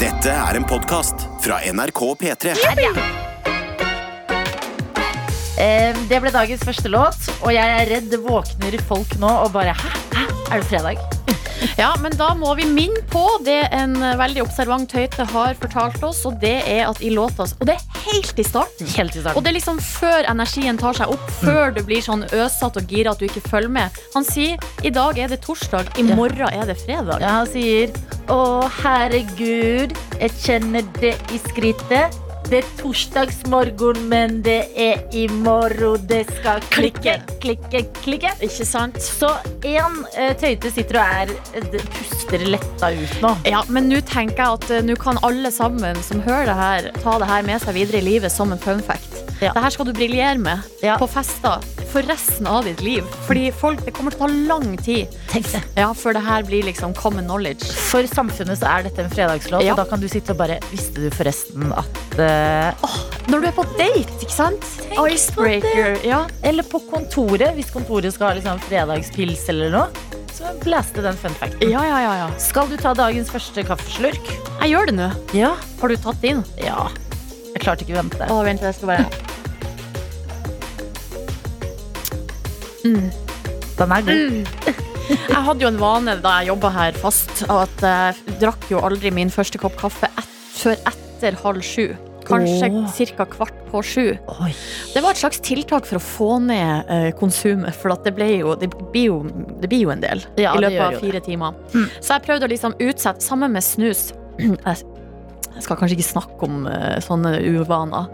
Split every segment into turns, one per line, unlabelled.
Dette er en podkast fra NRK P3.
Eh, Det ble dagens første låt, og jeg er redd det våkner folk nå og bare Hæ? Hæ? Er det fredag?
Ja, men da må vi minne på det en veldig observant Tøyte har fortalt oss, og det er at i låta Og det er helt i starten.
Helt i
Og det er liksom før energien tar seg opp, før du blir sånn øsatt og gira at du ikke følger med. Han sier i dag er det torsdag, i morgen er det fredag.
Ja, han sier Å, herregud, jeg kjenner det i skrittet. Det er torsdagsmorgen, men det er i morgen det skal klikke, klikke, klikke.
Ikke sant?
Så én uh, tøyte sitter og er eh, puster letta ut nå.
Ja, men nå tenker jeg at eh, nå kan alle sammen som hører det her, ta det her med seg videre i livet som en fun fact.
Ja.
Det her skal du briljere med
Ja.
på fester for resten av ditt liv. Fordi folk, det kommer til å ta lang tid
Tenk det.
ja, før det her blir liksom common knowledge.
For samfunnet så er dette en fredagslåt,
Ja.
og da kan du sitte og bare Visste du forresten at eh,
Når du er på date, ikke sant?
på
Icebreaker. Ja.
Eller på kontoret, hvis kontoret skal ha liksom fredagspils eller noe. Så blaste den fun facten.
ja, ja, ja, ja.
Skal du ta dagens første kaffeslurk?
Jeg gjør det nå.
Ja.
Har du tatt inn?
Ja. Jeg klarte ikke å vente.
Å, vent, jeg skal bare
Den er god.
Jeg hadde jo en vane da jeg jobba her fast, at jeg drakk jo aldri min første kopp kaffe et, før etter halv sju. Kanskje
oh.
ca. kvart på sju.
Oi.
Det var et slags tiltak for å få ned eh, konsumet, for det, jo, det, blir jo, det blir jo en del
Ja,
i løpet av
fire
fire timer.
Mm.
Så jeg prøvde å liksom utsette, sammen med snus Jeg skal kanskje ikke snakke om eh, sånne uvaner.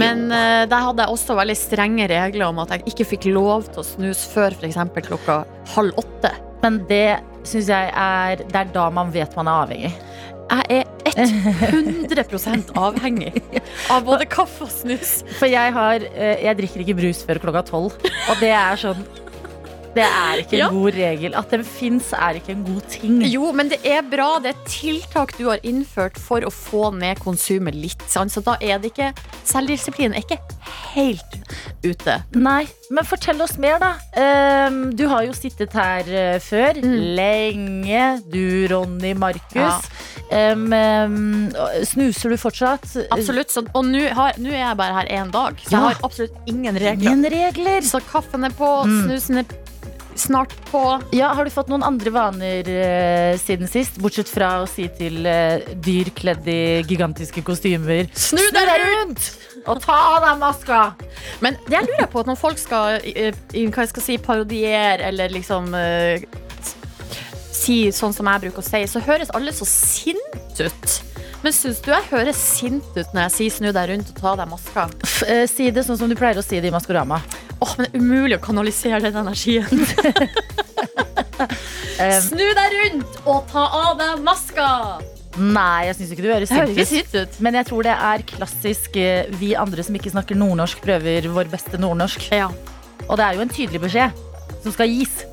Men eh, der hadde jeg også veldig strenge regler om at jeg ikke fikk lov til å snuse før f.eks. klokka halv åtte.
Men det syns jeg er Det er da man vet man er avhengig.
Jeg er 100% avhengig av både kaffe og snus.
For jeg har eh, Jeg drikker ikke brus før klokka tolv. Og det er sånn Det er ikke en
Ja.
god regel. At den fins, er ikke en god ting.
Jo, men det er bra. Det er tiltak du har innført for å få ned konsumet litt. Sant? Så da er det ikke Selvdisiplinen er ikke helt ute.
Nei, men fortell oss mer, da. Um, du har jo sittet her eh, før.
Mm.
Lenge. Du, Ronny, Markus. Ja. Um, um, snuser du fortsatt?
Absolutt. Så, og nå er jeg bare her én dag, så
Ja.
jeg har absolutt ingen regler.
Ingen regler.
Så kaffen er på,
Mm.
snusen er snart på.
Ja, Har du fått noen andre vaner eh, siden sist? Bortsett fra å si til eh, dyr kledd i gigantiske kostymer
Snu deg rundt!
Og ta av deg maska!
Men det jeg lurer på at når folk skal, eh, hva jeg skal si, parodiere eller liksom eh, si sånn som jeg bruker å si, så høres alle så sinte ut. Men syns du jeg høres sint ut når jeg sier 'snu deg rundt og ta deg maska'?
F eh, si det sånn som du pleier å si det i Maskorama.
Åh, men det er umulig å kanalisere den energien. Snu deg rundt og ta av deg maska!
nei, jeg syns ikke du høres
Det høres ikke
sint ut.
sint ut.
Men jeg tror det er klassisk eh, vi andre som ikke snakker nordnorsk, prøver vår beste nordnorsk.
Ja,
Og det er jo en tydelig beskjed som skal gis.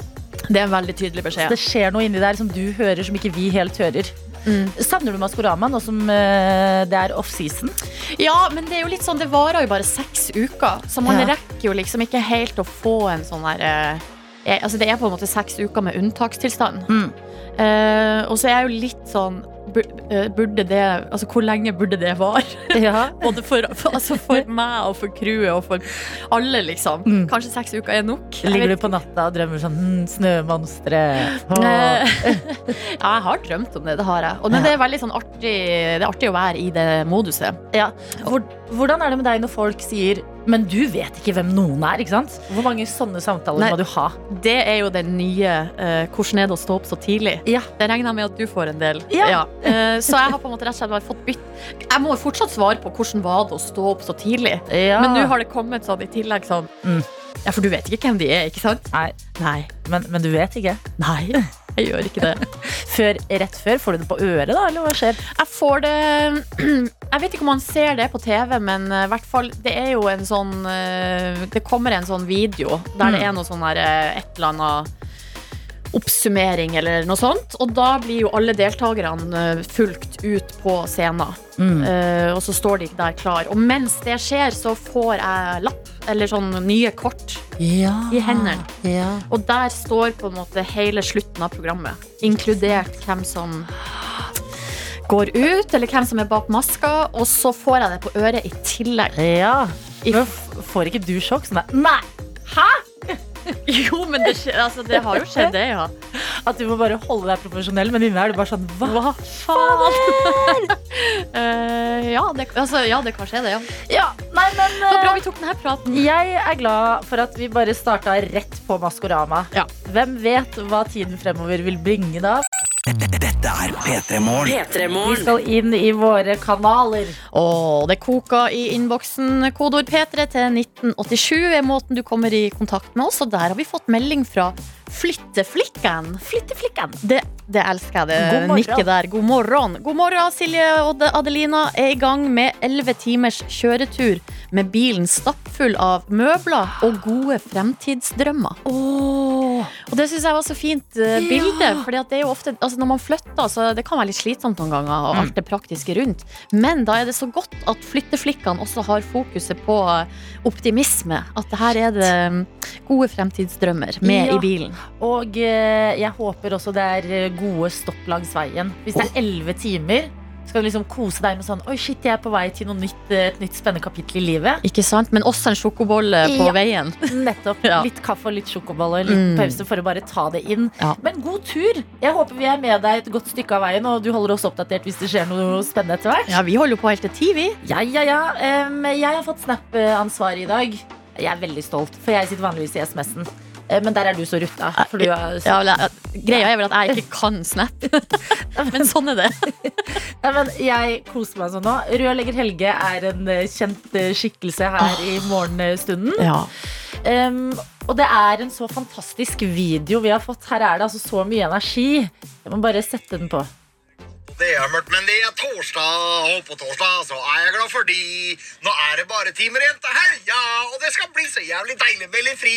det er en veldig tydelig beskjed.
Det skjer noe inni der som du hører, som ikke vi helt hører.
Mm.
Savner du Maskorama nå som uh, det er offseason?
Ja, men det er jo litt sånn, det varer jo bare seks uker, så man
Ja.
rekker jo liksom ikke helt å få en sånn der eh, Altså, det er på en måte seks uker med unntakstilstand.
Mm.
Uh, og så er jeg jo litt sånn Burde det Altså, hvor lenge burde det vare?
Ja.
Både for, for, altså for meg og for crewet og for alle, liksom.
Mm.
Kanskje seks uker er nok?
Ligger du på natta og drømmer sånn hm, Snømonstre.
Eh, ja, jeg har drømt om det. Det har jeg. Og, men det er veldig sånn artig Det er artig å være i det moduset.
Ja. Hvor, hvordan er det med deg når folk sier Men du vet ikke hvem noen er, ikke sant? Hvor mange sånne samtaler
Nei.
må du ha?
Det er jo den nye uh, 'Hvordan er det å stå opp så tidlig'?
Ja.
Det regner jeg med at du får en del.
Ja.
Eh, så jeg har på en måte rett og slett bare fått bytt Jeg må jo fortsatt svare på hvordan var det å stå opp så tidlig.
ja.
Men nå har det kommet sånn i tillegg sånn
Mm.
Ja, for du vet ikke hvem de er, ikke sant?
Nei,
Nei.
men, men du vet ikke.
Nei, jeg gjør ikke det.
Før, rett før, får du det på øret, da? Eller hva skjer?
Jeg får det Jeg vet ikke om man ser det på TV, men eh, i hvert fall Det er jo en sånn eh, Det kommer en sånn video der det
Mm.
er noe sånn der eh, et eller annet oppsummering eller noe sånt. Og da blir jo alle deltakerne eh, fulgt ut på scenen.
Mm.
Uh, og så står de der klar. Og mens det skjer, så får jeg lapp, eller sånn nye kort,
Ja.
i hendene.
Ja.
Og der står på en måte hele slutten av programmet. Inkludert hvem som går ut, eller hvem som er bak maska, og så får jeg det på øret i tillegg.
Ja. Men får ikke du sjokk? Sånn der, Nei!
Jo, men det, skje- altså, det har jo skjedd, det, ja.
At du må bare holde deg profesjonell, men inni er du bare sånn Hva?
Hva faen? uh, ja, det, altså, ja, det kan skje, det. Ja.
Ja, nei, men
uh, bra
eh,
vi tok denne praten.
Jeg er glad for at vi bare starta rett på Maskorama.
Ja.
Hvem vet hva tiden fremover vil bringe da?
Dette er P3 Morgen.
Vi skal inn i våre kanaler.
Og det koker i innboksen. Kodeord P3 til 1987 er måten du kommer i kontakt med oss, og der har vi fått melding fra Flytteflikken.
Flytteflikken.
Det, det elsker jeg, det nikket der. God morgen. God morgen, Silje og Adelina er i gang med 11 timers kjøretur med bilen stappfull av møbler og gode fremtidsdrømmer. Og det syns jeg var så fint uh, bilde. Fordi at det er jo ofte, altså Når man flytter, så det kan være litt slitsomt noen ganger,
Mm.
og alt det praktiske rundt. Men da er det så godt at flytteflikkene også har fokuset på optimisme. At her er det mm, gode fremtidsdrømmer med
Ja.
i bilen.
Og eh, jeg håper også det er eh, gode stopp langs veien. Hvis det er elleve timer, skal du liksom kose deg med sånn Oi, shit, jeg er på vei til noe nytt, eh, et nytt spennende kapittel i livet.
Ikke sant? Men også en sjokobolle på
Ja.
veien.
Nettopp.
Ja.
Litt kaffe og litt sjokobolle og litt
Mm.
pause for å bare ta det inn.
Ja.
Men god tur! Jeg håper vi er med deg et godt stykke av veien, og du holder oss oppdatert hvis det skjer noe spennende etter hvert.
Ja, vi holder på helt til ti, vi.
Ja, ja, ja. Um, jeg har fått Snap-ansvar i dag. Jeg er veldig stolt, for jeg sitter vanligvis i SMS-en. Eh, Men der er du så rutta. Du er
Ja, vel, greia er vel at jeg ikke kan Snap. Men sånn er det.
Nei, men jeg koser meg sånn nå. Rødlegger Helge er en eh, kjent eh, skikkelse her i morgenstunden.
Ja.
Um, og det er en så fantastisk video vi har fått. Her er det altså så mye energi. Jeg må bare sette den på.
Det er mørkt, men det er torsdag, og på torsdag så er jeg glad fordi nå er det bare timer igjen til helga, og det skal bli så jævlig deilig med litt fri.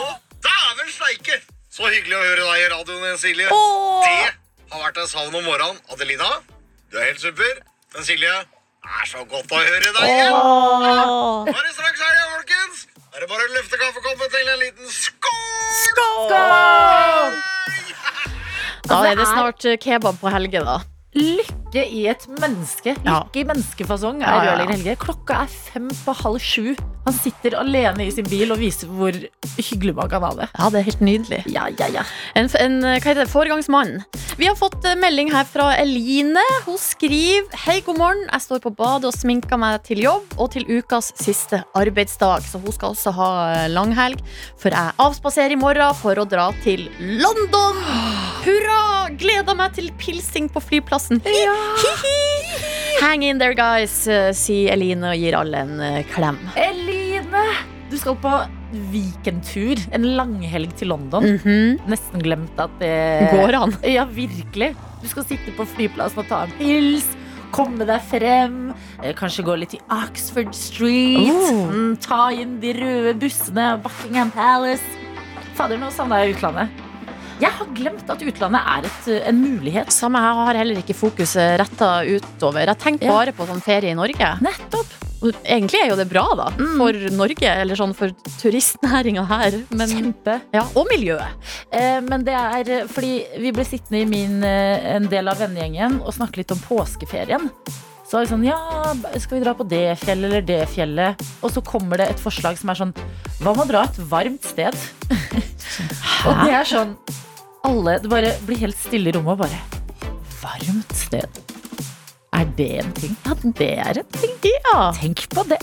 Og dæven steike! Så hyggelig å høre deg i radioen, Silje. Det har vært en savn om morgenen. Adelina, du er helt super. Men Silje, det er så godt å høre deg igjen. Nå er det straks helga, folkens. Da er det bare å løfte kaffekoppen til en liten skål.
Da er det snart eh, kebab på Helge, da.
Lykke i et menneske.
Ja.
Lykke i menneskefasong er
Ja, ja, ja.
Helge. Klokka er fem på halv sju. Han sitter alene i sin bil og viser hvor hyggelig man kan ha det.
Ja, det er helt nydelig.
Ja, ja, ja.
En, en hva heter det, foregangsmann. Vi har fått eh, melding her fra Eline. Hun skriver Hei, god morgen. Jeg står på badet og sminker meg til jobb og til ukas siste arbeidsdag. Så hun skal også ha eh, langhelg, for jeg avspaserer i morgen for å dra til London. Hurra! Gleder meg til pilsing på flyplassen. Hi-hi! Hang in there, guys, eh, sier Eline og gir alle en eh, klem.
Eline! Du skal på weekendtur. En langhelg til London.
Mhm.
Nesten glemt at det
Går an.
Ja, virkelig. Du skal sitte på flyplassen og ta en pils. Komme deg frem. eh, Kanskje gå litt i Oxford Street.
Oh.
Mm, ta inn de røde bussene. Buckingham Palace. Fader, nå savner jeg utlandet. Jeg har glemt at utlandet er et, eh, en mulighet.
Samme her har heller ikke fokuset retta utover. Jeg tenker
Ja.
bare på sånn ferie i Norge.
Nettopp.
Og Egentlig er jo det bra, da.
Mm.
For Norge, eller sånn for turistnæringa her. Men,
Kjempe.
ja, og miljøet.
Eh, men det er eh, fordi vi ble sittende i min, eh, en del av vennegjengen og snakke litt om påskeferien. Så var vi sånn, ja, skal vi dra på det fjellet eller det fjellet? Og så kommer det et forslag som er sånn, hva med å dra et varmt sted? og det er sånn, alle, det bare blir helt stille i rommet og bare, varmt sted. Er det en ting? Ja, det er en ting.
Ja.
Tenk på det.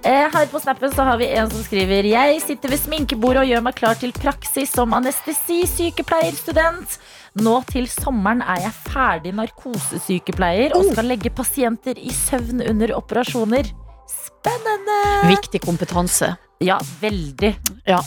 Eh, her på snappen så har vi en som skriver Jeg sitter ved sminkebordet og gjør meg klar til praksis som anestesisykepleierstudent. Nå til sommeren er jeg ferdig narkosesykepleier og skal legge pasienter i søvn under operasjoner. Spennende!
Viktig kompetanse.
Ja, veldig.
Ja.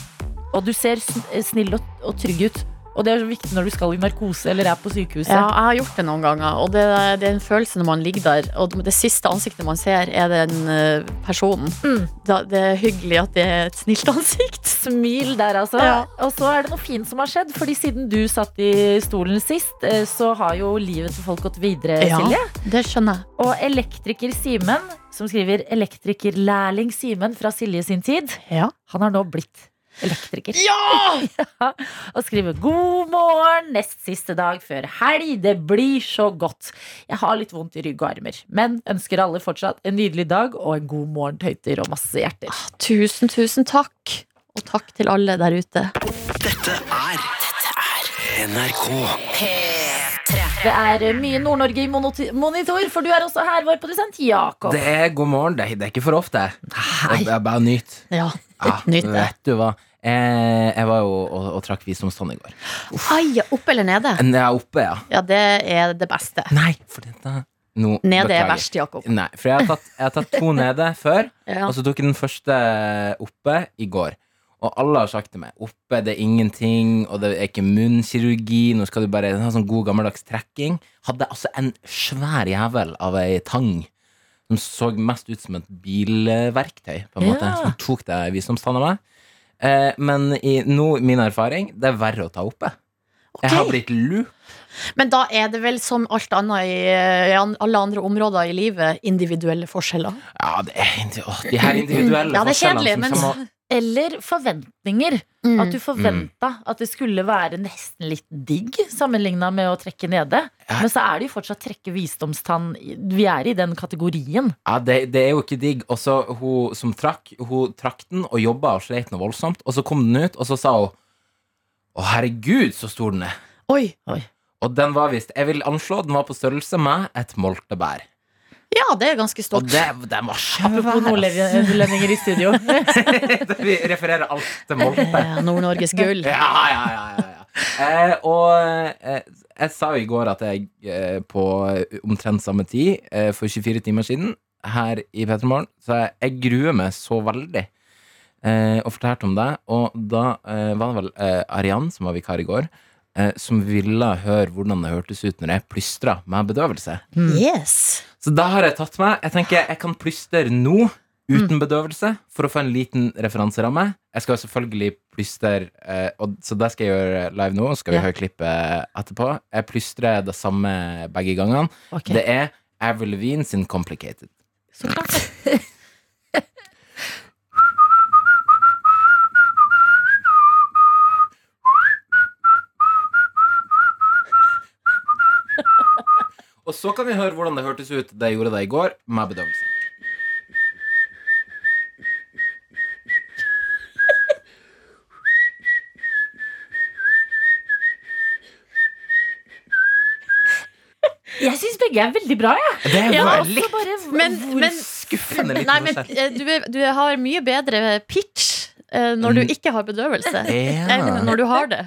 Og du ser snill og, og trygg ut. Og det er så viktig når du skal i narkose eller er på sykehuset.
Ja, jeg har gjort det noen ganger, og det, det er en følelse når man ligger der, og det siste ansiktet man ser, er den eh, personen.
Mm.
Da, det er hyggelig at det er et snilt ansikt.
Smil der, altså.
Ja.
Og så er det noe fint som har skjedd. Fordi siden du satt i stolen sist, eh, så har jo livet til folk gått videre,
Ja.
Silje.
Det skjønner jeg.
Og elektriker Simen, som skriver elektrikerlærling Simen fra Silje sin tid,
Ja.
han har nå blitt elektriker. Ja! Og skriver 'God morgen, nest siste dag før helg'. Det blir så godt. Jeg har litt vondt i rygg og armer, men ønsker alle fortsatt en nydelig dag og en god morgen, tøyter, og masse hjerter.
Tusen, tusen takk. Og takk til alle der ute.
Dette er Dette er NRK.
Det er mye Nord-Norge i monitor, for du er også her, vår produsent Jakob.
Det er god morgen. Det er, det er ikke for ofte. Det er bare nyt.
Ja,
Ja,
nyt det.
vet du hva? Jeg, jeg var jo og, og trakk visdomstann i går.
Ai, oppe eller nede?
Ja, er oppe, ja.
Ja, det er det beste.
Nei, for dette no,
Nede er
beklager.
verst, Jakob.
Nei, for jeg har tatt, jeg har tatt to nede før,
Ja.
og så tok jeg den første oppe i går. Og alle har sagt til meg oppe det er ingenting, og det er ikke munnkirurgi. Nå skal du bare ha sånn god gammeldags trekking. Hadde altså en svær jævel av ei tang som så mest ut som et bilverktøy, på en måte.
Ja.
Som tok det visdomstanna meg. Eh, men i nå, min erfaring, det er verre å ta oppe. Jeg har blitt loop.
Men da er det vel som alt annet i, i alle andre områder i livet, individuelle forskjeller.
Ja, det er, å, de her individuelle
Ja, det er kjedelig, men
som
Eller forventninger.
Mm.
At du forventa at det skulle være nesten litt digg sammenligna med å trekke nede.
Ja.
Men så er det jo fortsatt trekke visdomstann. Vi er i den kategorien.
Ja, det, det er jo ikke digg. Og så hun som trakk, hun trakk den og jobba og sleit noe voldsomt. Og så kom den ut, og så sa hun Å, herregud, så stor den er.
Oi.
Og den var visst Jeg vil anslå den var på størrelse med et moltebær.
Ja, det er ganske
Og
stort.
det, den var svær.
Apropos nordlendinger i studio.
Vi refererer alt til molte.
Eh, Nord-Norges gull.
Ja, ja, ja, ja, ja. Eh, og eh, jeg sa jo i går at jeg eh, på omtrent samme tid, eh, for 24 timer siden, her i Petermorgen, så jeg, jeg gruer meg så veldig. Eh, og fortalte om det. Og da eh, var det vel Arian, som var vikar i går, eh, som ville høre hvordan det hørtes ut når jeg plystra med bedøvelse.
Yes.
Så da har jeg tatt meg Jeg tenker jeg kan plystre nå uten bedøvelse for å få en liten referanseramme. Jeg skal selvfølgelig plystre, eh, og, så det skal jeg gjøre live nå. Skal vi
Ja.
høre klippet etterpå. Jeg plystrer det samme begge gangene.
Okay.
Det er Avril Levine sin 'Complicated'.
Så klart.
Og så kan vi høre hvordan det hørtes ut da jeg gjorde det i går med bedøvelse.
Jeg syns begge er veldig bra, jeg.
Det
Ja,
jo
Også
litt
bare
Men,
hvor
men,
skuffende litt
nei, men eh, du, er- du har mye bedre pitch uh, når du
Mm.
ikke har bedøvelse,
Ja.
enn når du har det.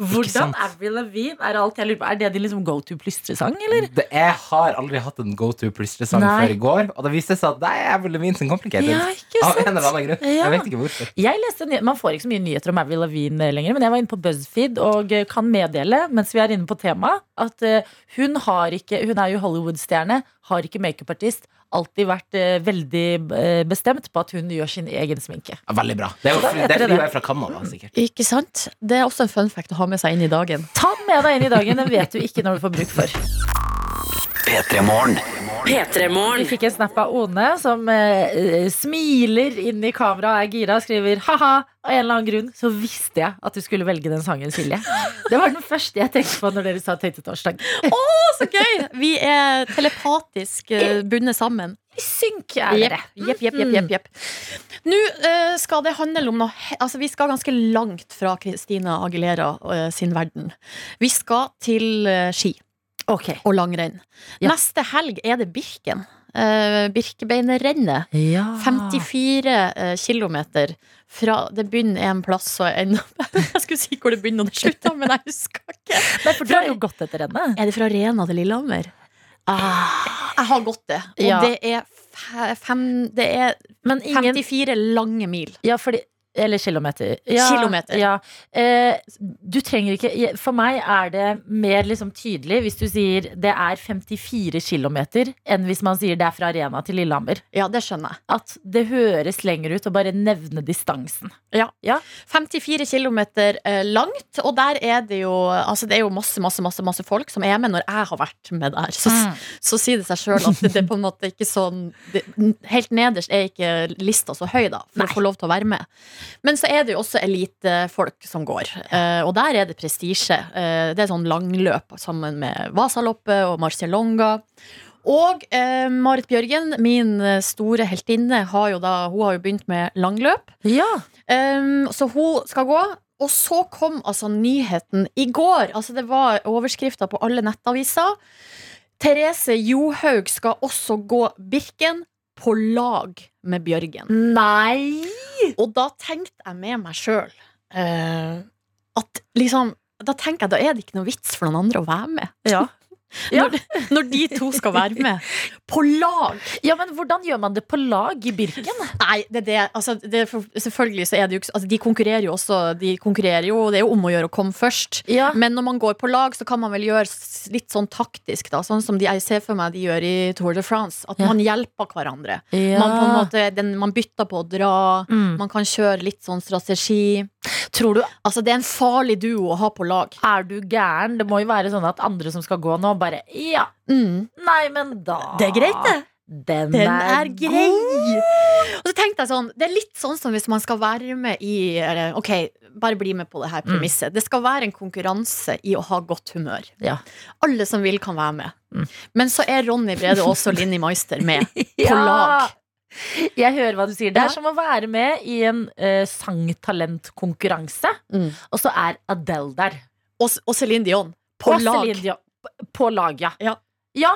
Hvordan? Avril Lavigne er alt jeg lurer på Er det din liksom go to plystresang, eller?
Det, jeg har aldri hatt en go to plystresang før i går, og det viste seg at det er Avril Lavigne sin 'Complicated'.
Ja,
Av en eller annen grunn.
Ja.
Jeg vet ikke hvorfor.
Jeg leste Man får ikke så mye nyheter om Avril Lavigne lenger, men jeg var inne på BuzzFeed og eh, kan meddele, mens vi er inne på temaet, at eh, hun har ikke Hun er jo Hollywood-stjerne, har ikke makeupartist. Alltid vært eh, veldig eh, bestemt på at hun gjør sin egen sminke.
Ja, Veldig bra. Det er, jo, fordi- det er
det.
er fra Canada, sikkert.
Ikke sant? Det er også en fun fact å ha med seg inn i dagen.
Ta den med deg inn i dagen, den vet du ikke når du får bruk for.
P3 Morgen.
Vi fikk en snap av One som eh, smiler inn i kamera og er gira og skriver ha-ha. Av en eller annen grunn så visste jeg at du skulle velge den sangen, Silje. Det var den første jeg tenkte på når dere sa Tøytetorsdag.
Så gøy! Vi er telepatisk eh, bundet sammen.
I synk er dere.
jepp, jepp, jepp, jepp, jepp. Nå eh, skal det handle om noe Altså, vi skal ganske langt fra Christina Aguilera eh, sin verden. Vi skal til eh, ski
Ok.
og langrenn.
Ja.
Neste helg er det Birken. Uh, Birkebeinerrennet.
Ja.
54 uh, kilometer fra Det begynner en plass og ender Jeg skulle si hvor det begynner og det slutter, men jeg husker ikke.
Nei, for du har jo gått etter rennet.
Er det fra Rena til Lillehammer? Jeg har gått det, og
Ja.
det er fem Det er
Men ingen
54 lange mil.
Ja, fordi Eller kilometer. Ja,
Kilometer.
Ja. Eh, du trenger ikke For meg er det mer liksom tydelig hvis du sier det er 54 kilometer, enn hvis man sier det er fra Arena til Lillehammer.
Ja, det skjønner jeg.
At det høres lenger ut å bare nevne distansen.
Ja.
Ja.
54 km eh, langt, og der er det jo Altså det er jo masse, masse, masse, masse folk som er med når jeg har vært med der. Så,
Mm.
så sier det seg sjøl at det, er på en måte ikke sånn det, Helt nederst er ikke lista så høy, da, for
Nei.
å få lov til å være med. Men så er det jo også elitefolk som går, eh, og der er det prestisje. Eh, det er sånn langløp sammen med Vasaloppet og Marcialonga. Og eh, Marit Bjørgen, min store heltinne, har jo da, hun har jo begynt med langløp.
Ja.
Um, så hun skal gå. Og så kom altså nyheten i går. Altså Det var overskrifter på alle nettaviser. Therese Johaug skal også gå Birken på lag med Bjørgen.
Nei!
Og da tenkte jeg med meg sjøl at liksom Da tenker jeg da er det ikke noe vits for noen andre å være med.
Ja. Ja.
Når, når de to skal være med. På lag!
ja, men hvordan gjør man det på lag i Birken?
Nei, det det. Altså, det selvfølgelig så er det jo altså, De konkurrerer jo også. De konkurrerer jo, Det er jo om å gjøre å komme først.
Ja.
Men når man går på lag, så kan man vel gjøre litt sånn taktisk, da. Sånn som de, jeg ser for meg de gjør i Tour de France. At
Ja.
man hjelper hverandre. Man, måte, den, man bytter på å dra.
Mm.
Man kan kjøre litt sånn strategi.
Tror du
Altså, det er en farlig duo å ha på lag.
Er du gæren? Det må jo være sånn at andre som skal gå nå, bare Ja,
Mm.
nei, men da
Det er greit, det.
Den,
Den
er,
er grei! Og så tenkte jeg sånn Det er litt sånn som hvis man skal være med i eller, Ok, bare bli med på det her premisset. Det skal være en konkurranse i å ha godt humør.
Ja.
Alle som vil, kan være med.
Mm.
Men så er Ronny Brede også og Linni Meister med på
Ja.
lag.
Jeg hører hva du sier. Det er som å være med i en uh, sangtalentkonkurranse,
Mm.
og så er Adele der.
Og, og Céline Dion. På
Og
lag.
Dion. På lag, ja.
Ja.
ja.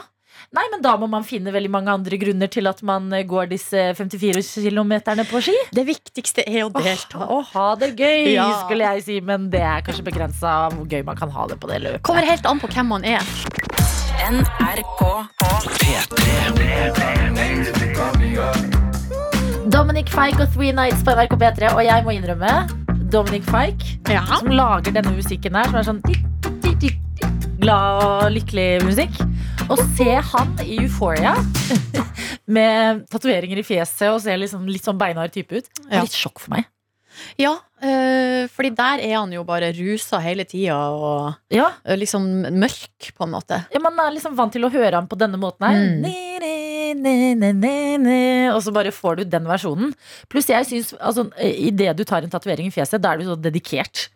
Nei, men da må man finne veldig mange andre grunner til at man eh, går disse 54 kilometerne på ski.
Det viktigste er å delta.
Å ha det gøy,
Ja.
skulle jeg si, men det er kanskje begrensa hvor gøy man kan ha det på det løpet.
Kommer helt an på hvem man er.
NRK P3.
Dominic Fike og Three Nights på NRK P3, og jeg må innrømme Dominic Fike,
Ja.
som lager denne musikken her, som er sånn glad og lykkelig musikk. Å se han i Euphoria med tatoveringer i fjeset og ser liksom litt sånn beinhard type ut, det er litt sjokk for meg.
Ja, øh, fordi der er han jo bare rusa hele tida og
Ja,
øh, liksom mørk, på en måte.
ja, Man er liksom vant til å høre han på denne måten her.
Mm.
Ni, ni, ni, og så bare får du den versjonen. Pluss jeg synes, altså, idet du tar en tatovering i fjeset, da er du så dedikert.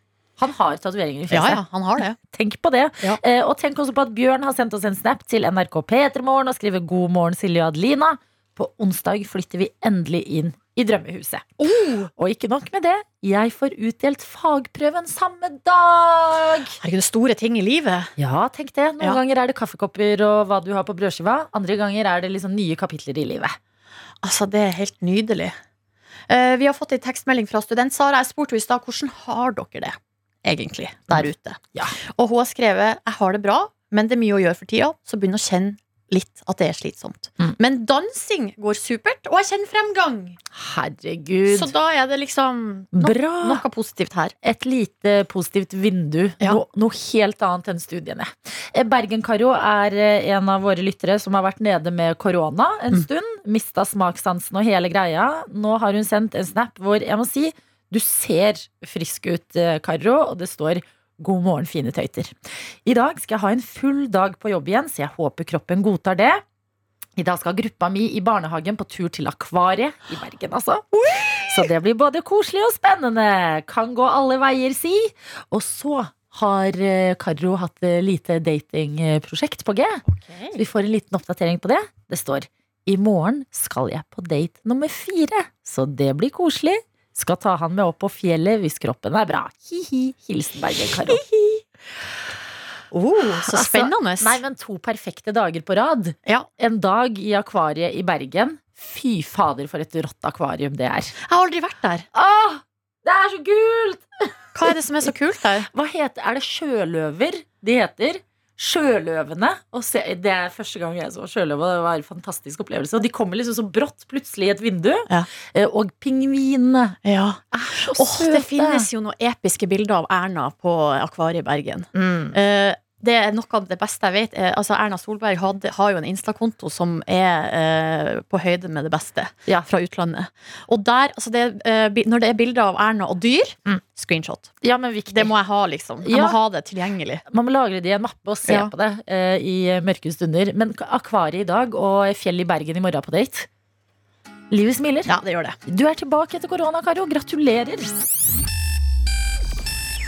Han har tatoveringer i
Ja,
fjeset.
ja, han har det.
Tenk på det.
Ja.
Eh, og tenk også på at Bjørn har sendt oss en snap til NRK P3morgen og skriver 'God morgen, Silje og Adelina'. På onsdag flytter vi endelig inn i drømmehuset.
Oh.
Og ikke nok med det, jeg får utdelt fagprøven samme dag!
Herregud, det er store ting i livet.
Ja, tenk det. Noen
Ja.
ganger er det kaffekopper og hva du har på brødskiva. Andre ganger er det liksom nye kapitler i livet.
Altså, det er helt nydelig. Uh, vi har fått en tekstmelding fra student Sara. Jeg spurte henne i stad hvordan har dere det egentlig der ute.
Ja.
Og hun har skrevet jeg har det bra, men det er mye å gjøre for tida, så begynn å kjenne litt at det er slitsomt.
Mm.
Men dansing går supert, og jeg kjenner fremgang.
Herregud.
Så da er det liksom no
Bra.
noe positivt her.
et lite positivt vindu.
Ja.
No, noe helt annet enn studiene. Eh, Bergen-Karo er eh, en av våre lyttere som har vært nede med korona en
Mm.
stund. Mista smakssansen og hele greia. Nå har hun sendt en snap hvor jeg må si du ser frisk ut, eh, Karo, og det står God morgen, fine tøyter. I dag skal jeg ha en full dag på jobb igjen, så jeg håper kroppen godtar det. I dag skal gruppa mi i barnehagen på tur til Akvariet i Bergen, altså. Så det blir både koselig og spennende. Kan gå alle veier, si. Og så har Karro Karo hatt eh, lite datingprosjekt på G. Så vi får en liten oppdatering på det. Det står i morgen skal jeg på date nummer fire, så det blir koselig. Skal ta han med opp på fjellet hvis kroppen er bra. Hi-hi. Hilsen Bergen-Karo.
Oh, så
Altså,
spennende.
Nei, men to perfekte dager på rad.
Ja.
En dag i akvariet i Bergen. Fy fader, for et rått akvarium det er.
Jeg har aldri vært der.
Åh, det er så kult!
Hva er det som er så kult der?
Hva heter, Er det sjøløver de heter? Sjøløvene. Og se, det er første gang jeg så sjøløve, og det var en fantastisk opplevelse. Og de kommer liksom så brått plutselig i et vindu.
Ja.
Eh, Og pingvinene
Ja.
er så
oh,
søte.
det finnes jo noen episke bilder av Erna på Akvariet i Bergen.
Mm.
Eh, det er noe av det beste jeg vet. Eh, Altså Erna Solberg hadde, har jo en Insta-konto som er eh, på høyde med det beste
Ja.
fra utlandet. Og der, altså det, eh, når det er bilder av Erna og dyr,
Mm.
screenshot.
Ja, men.
Det må jeg ha, liksom. Jeg
Ja.
må ha det tilgjengelig.
Man må lagre det i en mappe og se på det eh, i eh, mørke stunder. Men akvariet i dag og fjell i Bergen i morgen på date. Livet smiler.
Ja, det gjør det.
Du er tilbake etter korona, Karo. Gratulerer.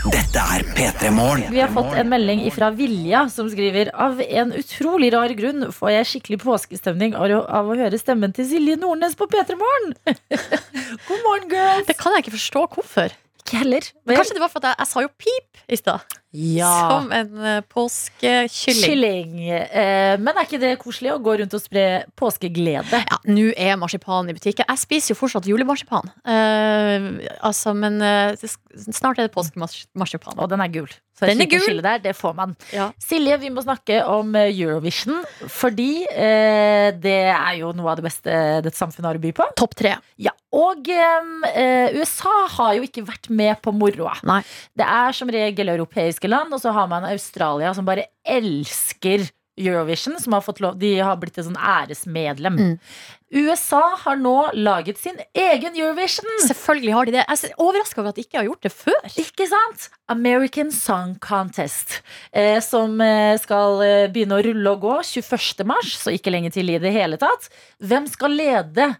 Dette er P3 Morgen.
Vi har fått en melding fra Vilja som skriver Av en utrolig rar grunn får jeg skikkelig påskestemning av å, høre stemmen til Silje Nordnes på P3 Morgen. God morgen, girls.
Det kan jeg ikke forstå hvorfor.
Ikke heller. Men-
Kanskje det var for at jeg, jeg sa jo pip i stad.
Ja.
Som en uh, påskekylling.
Kylling. Eh, men er ikke det koselig å gå rundt og spre påskeglede?
Ja, nå er marsipan i butikken. Jeg spiser jo fortsatt julemarsipan. Eh, altså, men eh, snart er det påskemarsipan.
Og den er gul. Så
Den er gul.
der, det får man.
Ja.
Silje, vi må snakke om eh, Eurovision. Fordi eh, det er jo noe av det beste dette samfunnet har å by på.
Topp tre.
Ja, Og eh, USA har jo ikke vært med på moroa. Det er som regel europeiske land, og så har man Australia som bare elsker Eurovision. Som har fått lov, de har blitt et sånn æresmedlem.
Mm.
USA har nå laget sin egen Eurovision.
Selvfølgelig har de det. Jeg er overraska over at de ikke har gjort det før.
Ikke sant? American Song Contest. Eh, som eh, skal eh, begynne å rulle og gå 21. mars, så ikke lenge til i det hele tatt. Hvem skal lede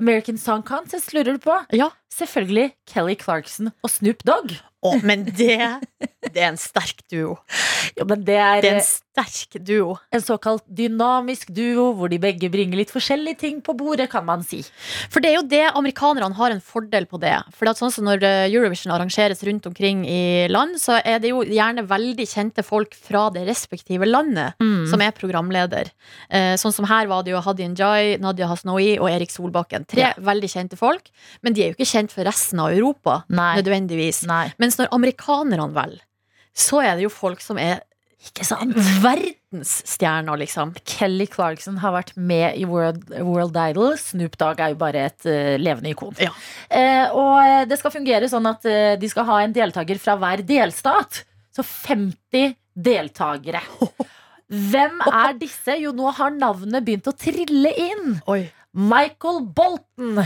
American Song Contest, lurer du på?
Ja.
Selvfølgelig Kelly Clarkson og Snoop Dogg.
Å, men det, det er en sterk duo.
Ja, men det er,
Det er en
eh,
sterk duo.
en såkalt dynamisk duo, hvor de begge bringer litt forskjellige ting på bordet, kan man si.
For det er jo det amerikanerne har en fordel på det. For det sånn som Når eh, Eurovision arrangeres rundt omkring i land, så er det jo gjerne veldig kjente folk fra det respektive landet som er programleder. Eh, sånn som her var det jo Hadi Njay, Nadia Hasnoi og Erik Solbakken. Tre
Ja.
veldig kjente folk, men de er jo ikke kjent for resten av Europa.
Nei.
Nødvendigvis.
Nei.
Mens når amerikanerne velger, så er det jo folk som er
Ikke sant?
verdensstjerner, liksom.
Kelly Clarkson har vært med i World, World Idol. Snoop Dogg er jo bare et uh, levende ikon.
Ja.
Uh, og eh, det skal fungere sånn at uh, de skal ha en deltaker fra hver delstat. Så 50 deltakere. Hvem er disse? Jo, nå har navnet begynt å trille inn.
Oi.
Michael Bolton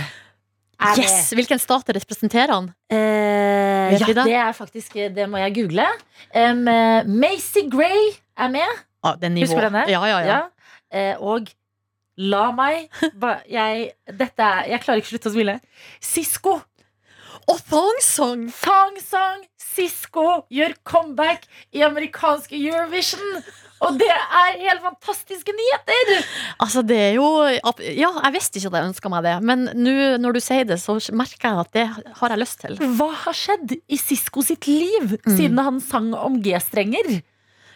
Yes! Hvilken stat representerer han?
Eh, ja,
det?
er faktisk Det må jeg google. Um, eh, Macy Gray er med.
Ah, nivå.
Husker du denne?
Ja, ja, ja.
Ja. Eh, og la meg ba, jeg, dette jeg klarer ikke å slutte å smile. Sisko.
Og fangsang!
Fangsang! Song Sisko gjør comeback i amerikanske Eurovision. Og det er helt fantastiske nyheter!
Altså, det er jo Ja, jeg visste ikke at jeg ønska meg det, men nå når du sier det, så merker jeg at det har jeg lyst til.
Hva har skjedd i Sisko sitt liv
Mm.
siden han sang om G-strenger?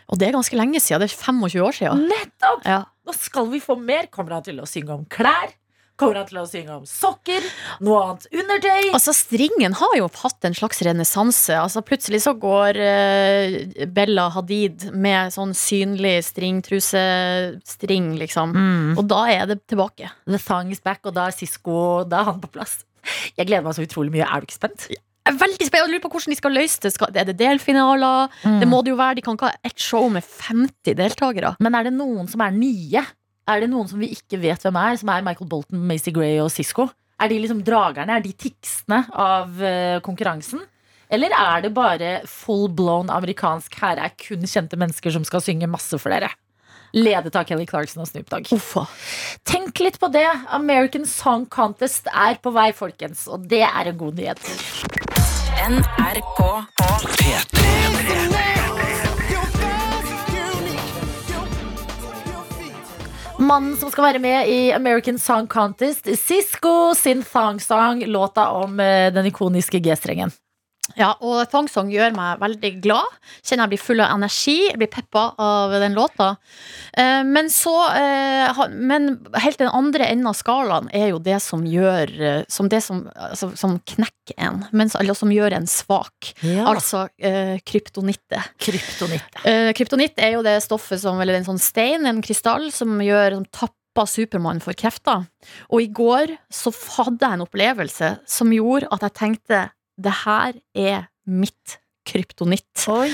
Og det er ganske lenge siden. Det er 25 år siden.
Nettopp!
Ja.
Nå skal vi få mer. Kommer han til å synge om klær? Kommer han til å synge om sokker? Noe annet undertøy?
Altså, Stringen har jo hatt en slags renessanse. Altså, plutselig så går uh, Bella Hadid med sånn synlig stringtrusestring, liksom.
Mm.
Og da er det tilbake.
The thong is back, og da er Sisko Da er han på plass. Jeg gleder meg så utrolig mye. Er du ikke spent?
Jeg er veldig spent. Jeg lurer på hvordan de skal løse det. Skal, er det delfinaler? Det må det jo være. De kan ikke ha ett show med 50 deltakere.
Men er det noen som er nye? Er det noen som vi ikke vet hvem er? Som er Michael Bolton, Macy Gray og Sisko? Er de liksom dragerne? Er de tiksene av eh, konkurransen? Eller er det bare full blown amerikansk her er kun kjente mennesker som skal synge masse for dere? Ledet av Kelly Clarkson og Snoop Dogg.
Uffa.
Tenk litt på det. American Song Contest er på vei, folkens. Og det er en god nyhet.
NRK
P3
Mannen som skal være med i American Song Contest, Sisko sin Thong Song, låta om eh, den ikoniske G-strengen.
Ja, og Thong Song gjør meg veldig glad. Kjenner jeg blir full av energi. Jeg blir peppa av den låta. Eh, men så eh, Men helt den andre enden av skalaen er jo det som gjør eh, Som det som, altså, som knekker en, men, eller som gjør en svak. Altså kryptonitte. kryptonittet.
kryptonitt.
Er jo det stoffet som Eller en sånn stein, en krystall, som gjør som tapper Supermann for krefter. Og i går så hadde jeg en opplevelse som gjorde at jeg tenkte det her er mitt kryptonitt.
Oi.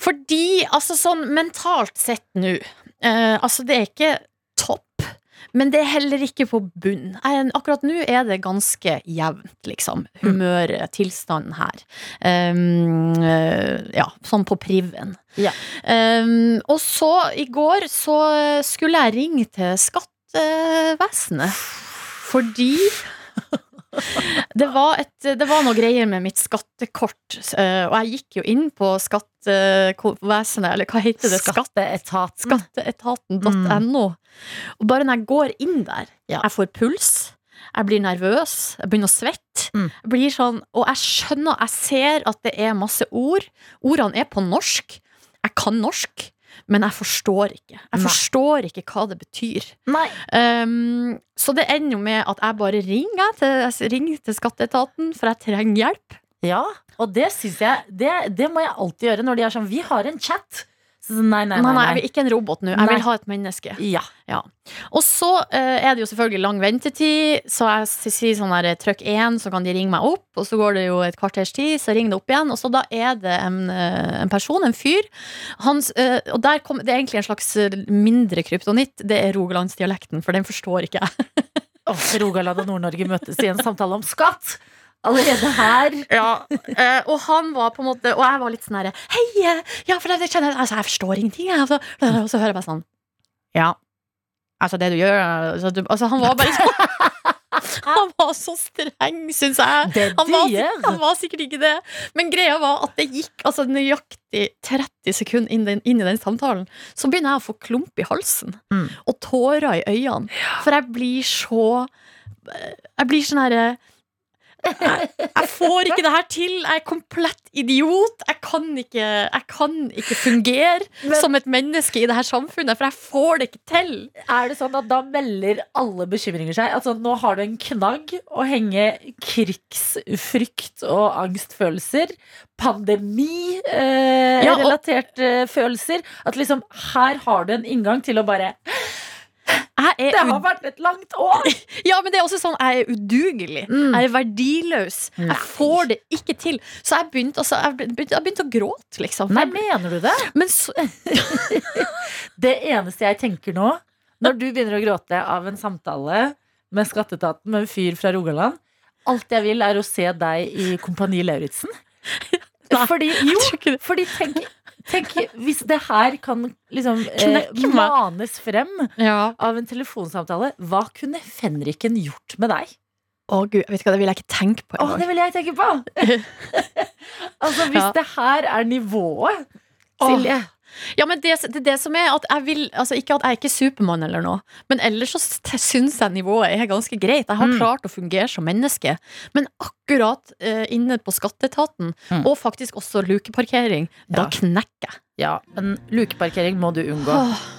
Fordi, altså sånn mentalt sett nå eh, Altså, det er ikke topp, men det er heller ikke på bunn. Jeg, akkurat nå er det ganske jevnt, liksom. Humøret, tilstanden her. Um, ja, sånn på priven.
Ja.
Um, og så, i går, så skulle jeg ringe til skattevesenet. Fordi det var, et, det var noe greier med mitt skattekort, eh, og jeg gikk jo inn på skattevesenet, eller hva heter det?
Skatteetaten.
skatteetaten.no. Og bare når jeg går inn der,
Ja.
jeg får puls, jeg blir nervøs, jeg begynner å svette.
Mm.
Jeg sånn, og jeg skjønner, jeg ser at det er masse ord. Ordene er på norsk. Jeg kan norsk, men jeg forstår ikke. Jeg
Nei.
forstår ikke hva det betyr. Um, så det ender jo med at jeg bare ringer til, jeg ringer til skatteetaten, for jeg trenger hjelp.
Ja, og det syns jeg det, det må jeg alltid gjøre når de er sånn Vi har en chat. Så, nei, nei,
Nei,
nei.
nei, jeg vil ikke en robot nå. Jeg vil ha et menneske.
Ja.
Og så eh, er det jo selvfølgelig lang ventetid, så jeg sier sånn her trykk én, så kan de ringe meg opp, og så går det jo et kvarters tid, så ringer det opp igjen, og så da er det en, eh, en person, en fyr, hans, eh, og der kom, det er egentlig en slags eh, mindre kryptonitt, det er rogalandsdialekten, for den forstår ikke jeg.
Rogaland og Nord-Norge møtes i en samtale om skatt. Allerede her.
Ja, eh, og han var på en måte Og jeg var litt sånn herre Hei! eh, Ja, for det, det kjenner jeg Altså, jeg forstår ingenting, jeg. Altså, og så hører jeg bare sånn Ja. Altså, det du gjør altså, du, altså han var bare sånn Han var så streng, syns jeg.
Det
Han var, han var sikkert ikke det. Men greia var at det gikk altså, nøyaktig 30 sekunder inn, den, inn i den samtalen. Så begynner jeg å få klump i halsen
Mm.
og tårer i øynene. For jeg blir så Jeg blir sånn herre jeg, jeg får ikke det her til. Jeg er komplett idiot. Jeg kan ikke, jeg kan ikke fungere
Men-
som et menneske i det her samfunnet, for jeg får det ikke til.
Er det sånn at da melder alle bekymringer seg? Altså, nå har du en knagg å henge krigsfrykt og angstfølelser, pandemi-relaterte
Ja,
følelser. At liksom, her har du en inngang til å bare
Jeg er
Det har vært et langt år!
ja, men det er også sånn jeg er udugelig.
Mm.
Jeg er verdiløs.
Nei.
Jeg får det ikke til. Så jeg begynte, altså, jeg begynte, jeg begynte å gråte, liksom.
Nei, mener du det?
Men så,
Det eneste jeg tenker nå, når du begynner å gråte av en samtale med skatteetaten med en fyr fra Rogaland Alt jeg vil, er å se deg i Kompani Lauritzen. Fordi, jo, fordi tenk, tenk hvis det her kan liksom eh, manes frem
Ja.
av en telefonsamtale, hva kunne fenriken gjort med deg?
Å gud, vet du hva, det vil jeg ikke tenke på
engang. det vil jeg tenke på! altså, hvis
Ja.
det her er nivået. Silje
Ja, men det, det, det som er at jeg vil Altså ikke at jeg er ikke Supermann eller noe, men ellers så syns jeg nivået er ganske greit. Jeg har
Mm.
klart å fungere som menneske. Men akkurat eh, inne på skatteetaten,
Mm.
og faktisk også lukeparkering, da knekker jeg.
Ja, men lukeparkering må du unngå.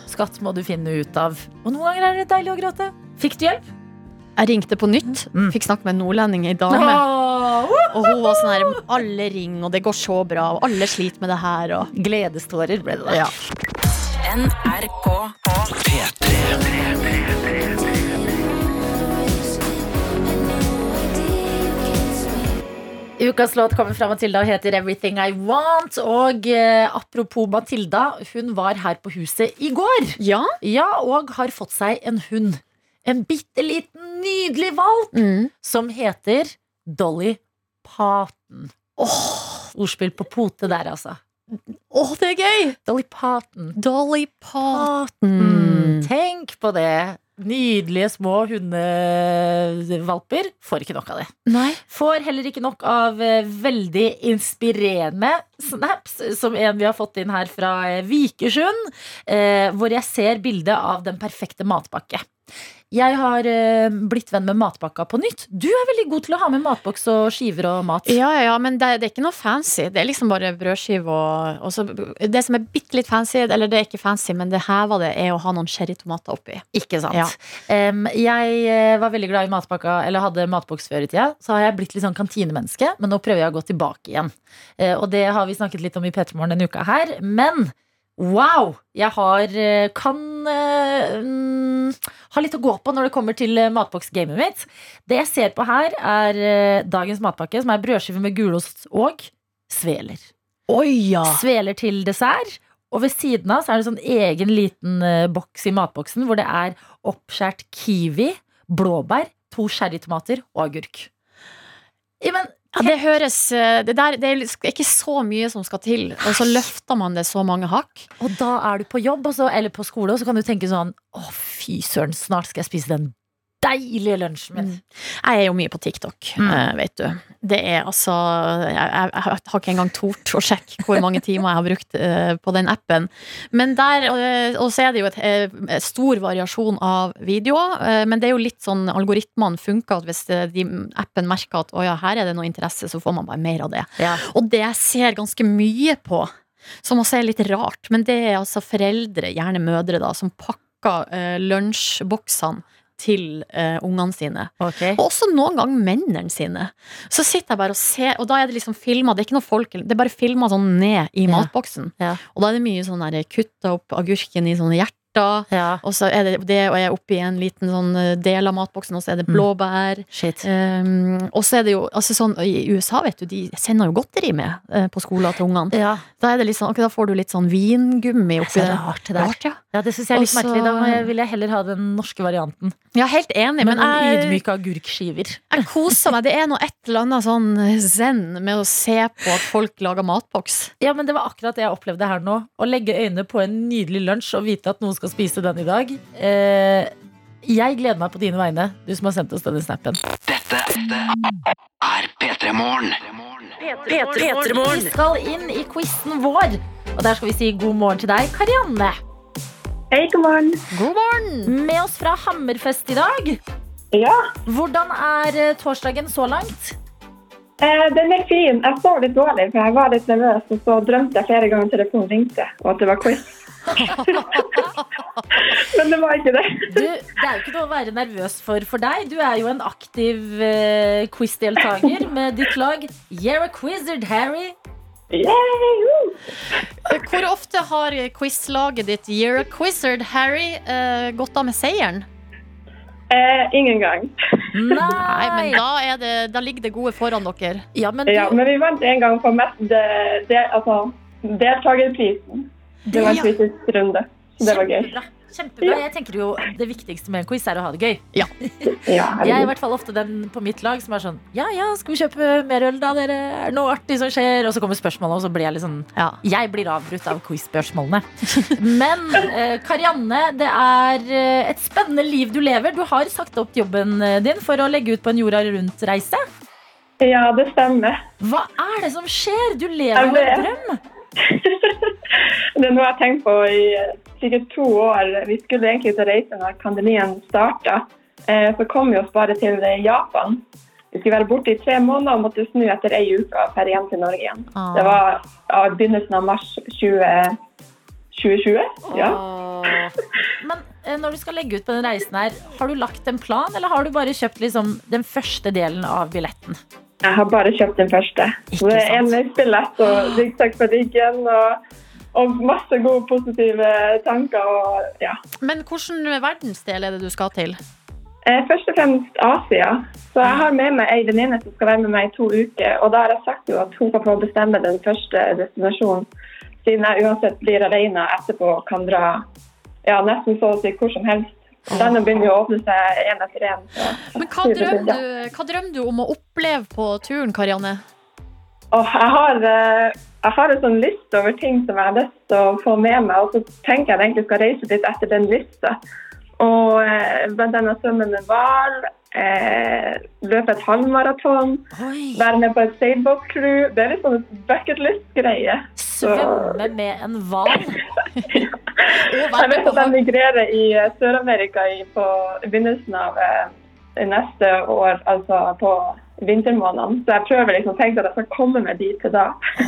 Skatt må du finne ut av. Og noen ganger er det deilig å gråte. Fikk du hjelp?
Jeg ringte på nytt,
Mm.
fikk snakke med en nordlending, ei dame.
Åh,
Og hun var sånn her Alle ringer, og det går så bra, og alle sliter med det her, og
Gledestårer ble det da.
Ja.
NRK
Ukas låt kommer fra Matilda og heter Everything I Want. Og eh, apropos Matilda, hun var her på huset i går.
ja.
Ja, og har fått seg en hund. En bitte liten, nydelig valp
Mm.
som heter Dolly Parton. Åh, ordspill på pote der, altså.
Å, det er gøy!
Dolly Parton.
Dolly Parton.
Mm, tenk på det. Nydelige små hundevalper. Får ikke nok av det.
Nei.
Får heller ikke nok av eh, veldig inspirerende snaps, som en vi har fått inn her fra eh, Vikersund, eh, hvor jeg ser bilde av den perfekte matpakke. Jeg har eh, blitt venn med matpakka på nytt. Du er veldig god til å ha med matboks og skiver og mat.
Ja, ja, ja, men det, det er ikke noe fancy. Det er liksom bare brødskive og, og så, Det som er bitte litt fancy, eller det er ikke fancy, men det heva det, er å ha noen cherrytomater oppi.
Ikke sant?
Ja.
Um, jeg eh, var veldig glad i matpakka, eller hadde matboks før i tida. Så har jeg blitt litt sånn kantinemenneske, men nå prøver jeg å gå tilbake igjen. Uh, og det har vi snakket litt om i P3 Morgen denne uka her. Men wow! Jeg har eh, kan mm, ha litt å gå på når det kommer til eh, matboksgamet mitt. Det jeg ser på her, er dagens matpakke, som er brødskive med gulost og sveler.
Oi, ja.
Sveler til dessert. Og ved siden av så er det sånn egen liten boks i matboksen hvor det er oppskjært kiwi, blåbær, to cherrytomater og agurk. Ja, men
Ja, det høres eh, det, der, det er ikke så mye som skal til, og så løfter man det så mange hakk.
Og da er du på jobb og eller på skole, og så kan du tenke sånn Å, fy søren, snart skal jeg spise den deilige lunsjen min.
Jeg er jo mye på TikTok,
Mm.
eh, vet du. Det er altså jeg, jeg, jeg har ikke engang tort å sjekke hvor mange timer jeg har brukt uh, på den appen. Men der, uh, Og så er det jo et, eh, stor variasjon av videoer. men det er jo litt sånn algoritmene funker at hvis de, appen merker at å ja, her er det noe interesse, så får man bare mer av det.
Ja.
Og det jeg ser ganske mye på, som også er litt rart, men det er altså foreldre, gjerne mødre, da, som pakker lunsjboksene til uh, ungene sine.
Okay.
Og også noen ganger mennene sine. Så sitter jeg bare og ser, og da er det liksom filma, det er ikke noe folk, det er bare filma sånn ned i
Ja.
matboksen.
Ja.
Og da er det mye sånn der kutta opp agurken i sånne hjerter.
Ja,
Og så er det det, og jeg er oppi en liten sånn eh, del av matboksen, og så er det
Mm.
blåbær.
shit.
Um, og så er det jo altså sånn, I USA vet du, de sender jo godteri med uh, på skolen til ungene.
Ja,
Da, sånn, ok, da får du litt sånn vingummi oppi det.
rart det der.
Rart, ja.
Ja, det syns jeg er litt
Også,
merkelig. Da vil jeg heller ha den norske varianten.
ja, helt enig,
Men
men, jeg,
ydmyke agurkskiver.
jeg koser meg. Det er noe et eller annet sånn zen med å se på at folk lager matboks.
Ja, men det var akkurat det jeg opplevde her nå. Å legge øynene på en nydelig lunsj og vite at noen skal spise den i dag. Eh, jeg gleder meg på dine vegne, du som har sendt oss denne snappen.
Dette er P3 Morgen.
Vi skal inn i quizen vår, og der skal vi si god morgen til deg, Karianne.
Hei, god morgen.
God morgen!
Med oss fra Hammerfest i dag.
Ja,
Hvordan er eh, torsdagen så langt?
eh, den er fin. Jeg sov litt dårlig, for jeg var litt nervøs, og så drømte jeg flere ganger telefonen ringte, og at det var quiz. Men det var ikke det.
Du, det er jo ikke noe å være nervøs for for deg. Du er jo en aktiv eh, quizdeltaker med ditt lag. You're a quizzard, Harry.
Yay!
Hvor ofte har quizlaget ditt You're a Quizzard, Harry, uh, gått av med seieren?
Eh, ingen gang.
Nei,
Nei,
men da, er det, da ligger det gode foran dere.
Ja, men du,
Ja, men vi vant en gang for mest de, de, altså, deltakerprisen. Det var en
Ja.
runde. Det var gøy.
Kjempebra. Kjempebra. Jeg tenker jo Det viktigste med en quiz er å ha det gøy.
Ja,
Jeg er i hvert fall ofte den på mitt lag som er sånn Ja, ja, skal vi kjøpe mer øl da, dere? Er det noe artig som skjer? Og så kommer spørsmålet, og så blir jeg litt sånn
Ja.
Jeg blir avbrutt av quiz-spørsmålene. Men eh, Karianne, det er eh, et spennende liv du lever. Du har sagt opp jobben eh, din for å legge ut på en jorda rundt-reise.
Ja, det stemmer.
Hva er det som skjer? Du lever jo en drøm.
Det er noe jeg har tenkt på i eh, sikkert to år. Vi skulle egentlig ut og reise når pandemien starta. Eh, så kom vi oss bare til eh, Japan. Vi skulle være borte i tre måneder og måtte snu etter ei uke og dra hjem til Norge igjen.
Ah.
Det var av begynnelsen av mars 20, 2020. Ja.
Ah. Men når du skal legge ut på den reisen her, har du lagt en plan, eller har du bare kjøpt liksom den første delen av billetten?
Jeg har bare kjøpt den første.
Ikke
Så det er
sant.
enveisbillett og ryggsekk på ryggen og, og masse gode positive tanker. Og, ja.
Men hvilken verdensdel er det du skal til?
Eh, Først og fremst Asia. Så jeg har med meg ei venninne som skal være med meg i to uker. Og da har jeg sagt jo at hun kan få bestemme den første destinasjonen, siden jeg uansett blir alene etterpå og kan dra ja, nesten så å si hvor som helst. Denne begynner å åpne seg én etter én.
Men hva drømmer, du, hva drømmer du om å oppleve på turen, Karianne?
Oh, jeg har, eh, jeg har en sånn liste over ting som jeg har lyst til å få med meg, og så tenker jeg at jeg egentlig skal reise litt etter den lista. Og eh, blant annet svømme med hval, eh, løpe et halvmaraton, være med på et sailboat-crew. Det er litt sånn bucket list-greie.
Svømme med en hval?
Jeg vet at de migrerer i eh, Sør-Amerika på begynnelsen av eh, neste år, altså på vintermånedene. Så jeg prøver liksom å tenke at jeg skal komme meg dit til da.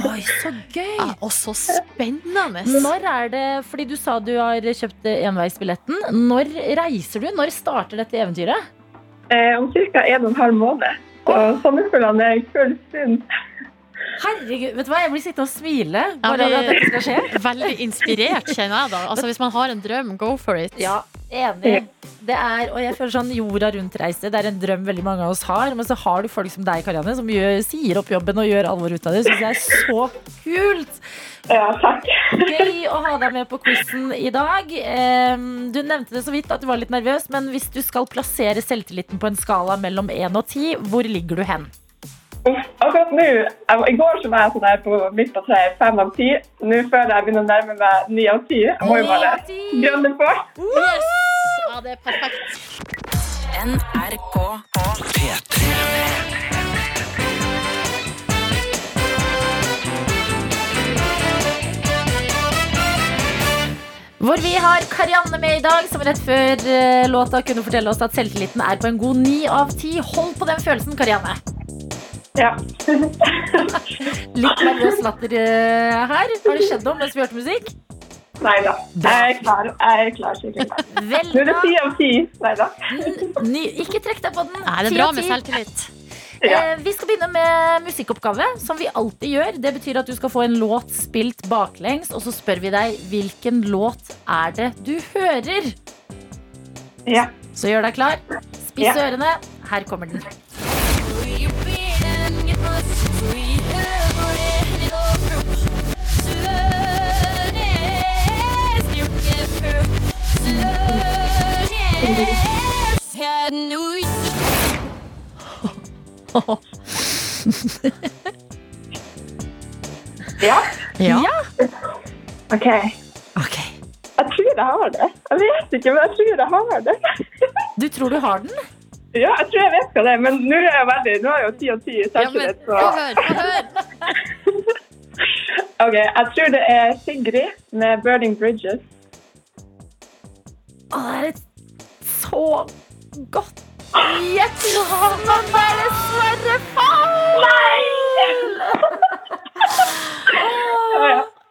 Oi, så gøy!
ja, Og så spennende!
Når er det, fordi du sa du har kjøpt enveisbilletten, når reiser du? Når starter dette eventyret?
Eh, om ca. en og en halv måned. Så sommerfuglene er i full sving.
Herregud, vet du hva? Jeg blir sittende og smile bare av at dette skal skje.
Veldig inspirert, kjenner jeg da. Altså Hvis man har en drøm, go for it.
Ja, enig. Det er, og jeg føler sånn jorda rundt-reise. Det er en drøm veldig mange av oss har. Men så har du folk som deg, Karianne, som gjør, sier opp jobben og gjør alvor ut av det. Syns jeg er så kult.
Ja, takk.
Gøy å ha deg med på quizen i dag. Du nevnte det så vidt at du var litt nervøs, men hvis du skal plassere selvtilliten på en skala mellom 1 og 10, hvor ligger du hen?
Akkurat nå, I går så var jeg sånn der på midt på treet, fem av ti. Nå føler jeg begynner å nærme meg ni av ti. Jeg må jo bare grønne på.
Yes! Ja, det er perfekt.
NRK
P3.
Hvor vi har Karianne med i dag, som rett før eh, låta kunne fortelle oss at selvtilliten er på en god ni av ti. Hold på den følelsen, Karianne.
Ja.
Litt nervøs latter eh, her. Har det skjedd noe mens vi hørte musikk?
Nei da. Jeg er klar. Jeg er klar.
Vel
Nå er det ti av ti. Nei da.
Ikke trekk deg på den.
Nei, det er bra med selvtillit.
Ja.
Eh, vi skal begynne med musikkoppgave, som vi alltid gjør. Det betyr at du skal få en låt spilt baklengs, og så spør vi deg hvilken låt er det du hører.
Ja.
Så gjør deg klar. Spiss
Ja.
ørene. Her kommer den.
ja.
Ja.
OK.
Ok.
Jeg tror jeg har det. Jeg vet ikke, men jeg tror jeg har det.
Du tror du har den?
Ja, jeg tror jeg vet hva det er, men nå er jeg veldig Nå er jo ti av ti i
Ja, men
selvtillit, så. OK. Jeg tror det er Sigrid med 'Burning Bridges'.
Å, det er et så godt gjett, men det er dessverre feil!
Ja.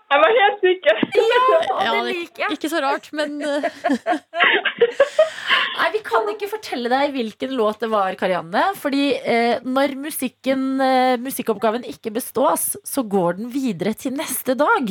Jeg var helt sikker.
Ja,
Ja,
det liker jeg.
Ikke så rart, men
Nei, Vi kan ikke fortelle deg hvilken låt det var, Karianne. Fordi eh, når musikken, eh, musikkoppgaven ikke bestås, så går den videre til neste dag.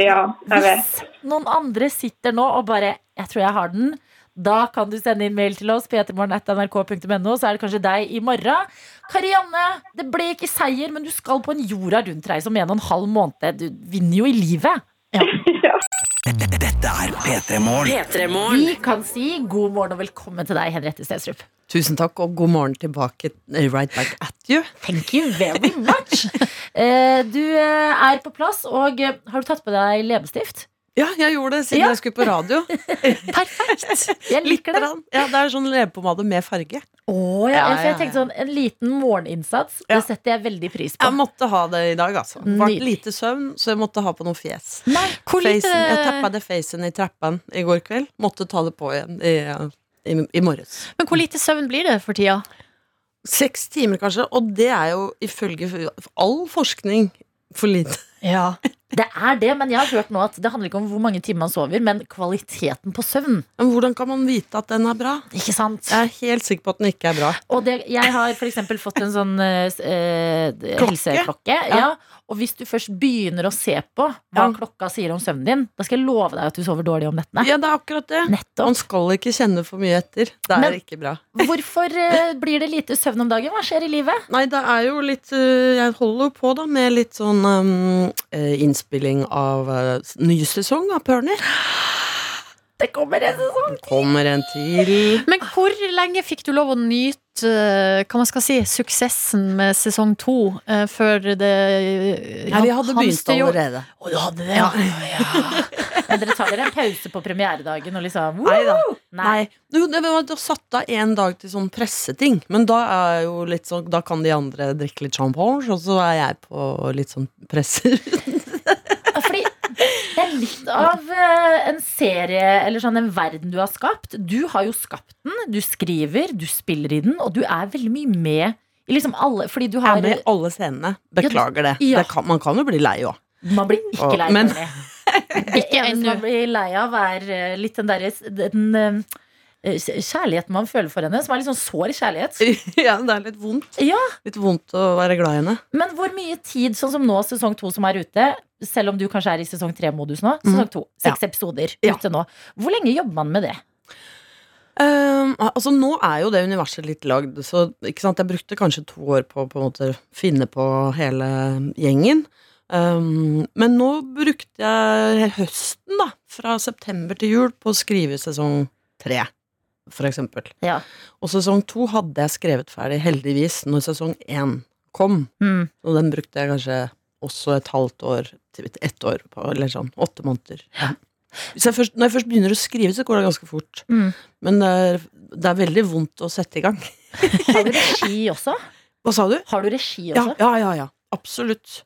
Ja, jeg vet.
Hvis noen andre sitter nå og bare 'Jeg tror jeg har den', da kan du sende inn mail til oss, p3morgen.nrk.no, så er det kanskje deg i morgen. Karianne, det ble ikke seier, men du skal på en jorda rundt-reise om en og en halv måned. Du vinner jo i livet.
Ja.
Dette er P3 Morgen.
Vi kan si god morgen og velkommen til deg, Henriette Stensrup.
Tusen takk, og god morgen tilbake. eh, Right back at you.
Thank you very much. Eh, du eh, er på plass, og har du tatt på deg leppestift?
Ja, jeg gjorde det siden
Ja.
jeg skulle på radio.
Perfekt! Jeg
Litt
liker det.
grann. Ja, det er sånn leppepomade med farge.
Å, ja,
Ja,
for jeg
ja,
tenkte sånn, En liten morgeninnsats,
Ja.
det setter jeg veldig pris på.
Jeg måtte ha det i dag, altså.
Nydelig.
lite søvn, så jeg måtte ha på noe fjes.
Nei,
hvor lite
Facen, jeg tappa det facen i trappen i går kveld. Måtte ta det på igjen i, i, i morges.
Men hvor lite søvn blir det for tida?
Seks timer, kanskje, og det er jo ifølge all forskning for lite.
Ja.
Det er det, men jeg har hørt nå at det handler ikke om hvor mange timer man sover, men kvaliteten på søvn.
Men hvordan kan man vite at den er bra?
Ikke sant?
Jeg er helt sikker på at den ikke er bra.
Og det, jeg har for eksempel fått en sånn eh, helseklokke. Ja. Ja. Og hvis du først begynner å se på hva
Ja.
klokka sier om søvnen din, da skal jeg love deg at du sover dårlig om nettene.
Ja, det er akkurat det.
Nettopp.
Man skal ikke kjenne for mye etter. Det er
Men-
ikke bra.
Hvorfor eh, blir det lite søvn om dagen? Hva skjer i livet?
Nei, det er jo litt øh, Jeg holder jo på da med litt sånn um, innspilling av uh, ny sesong av Pørner.
Det kommer en sesong!
Kommer en til.
Men hvor lenge fikk du lov å nyte eh, hva man skal si, suksessen med sesong to eh, før det
Nei, vi hadde begynt allerede.
Å, du hadde det, ja. Men dere tar dere en pause på premieredagen og liksom
Nei da. Nei. Jo, det var da satt av en dag til sånn presseting. Men da er jo litt sånn Da kan de andre drikke litt champagne, og så er jeg på litt sånn presser.
Er litt av eh, en serie eller sånn en verden du har skapt. Du har jo skapt den, du skriver, du spiller i den, og du er veldig mye med i liksom alle Fordi du
Jeg
har
er med i alle scenene. Beklager det.
Ja.
det kan, man kan jo bli lei òg.
Man blir ikke lei av det. Det eneste man blir lei av, er eh, litt den derre den, eh, kjærligheten man føler for henne, som er litt sånn sår kjærlighet.
Ja, det er litt vondt.
Ja,
Litt vondt å være glad i henne.
Men hvor mye tid, sånn som nå, sesong to som er ute, selv om du kanskje er i sesong tre-modus nå, sesong to, seks episoder
Ja.
ute nå, hvor lenge jobber man med det?
Um, altså Nå er jo det universet litt lagd, så ikke sant? jeg brukte kanskje to år på å finne på hele gjengen. Um, men nå brukte jeg høsten, da, fra september til jul, på å skrive sesong tre, for eksempel.
Ja.
Og sesong to hadde jeg skrevet ferdig, heldigvis, når sesong én kom.
Mm.
Og den brukte jeg kanskje også et halvt år til ett år på, eller sånn åtte måneder. Ja. Jeg først, når jeg først begynner å skrive, så går det ganske fort.
Mm.
Men det er, det er veldig vondt å sette i gang.
Har du regi også?
Hva sa du?
Har du regi
Ja,
også?
ja, ja, ja. Absolutt.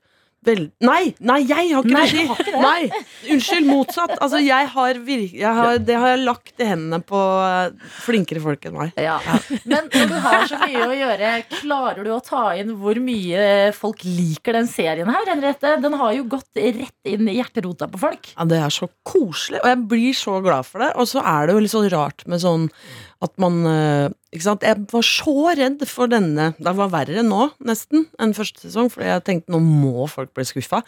Vel, nei, nei, jeg har ikke
Nei,
regi!
har ikke det.
Nei, unnskyld, motsatt. Altså, jeg har virk, jeg har, det har jeg lagt i hendene på eh, flinkere folk enn meg.
Ja. Men når du har så mye å gjøre, klarer du å ta inn hvor mye folk liker den serien her? Henriette? Den har jo gått rett inn i hjerterota på folk.
Ja, Det er så koselig, og jeg blir så glad for det. Og så er det jo litt sånn rart med sånn at man eh, Ikke sant. Jeg var så redd for denne. Det var verre nå, nesten, enn første sesong, fordi jeg tenkte nå må folk bli skuffa.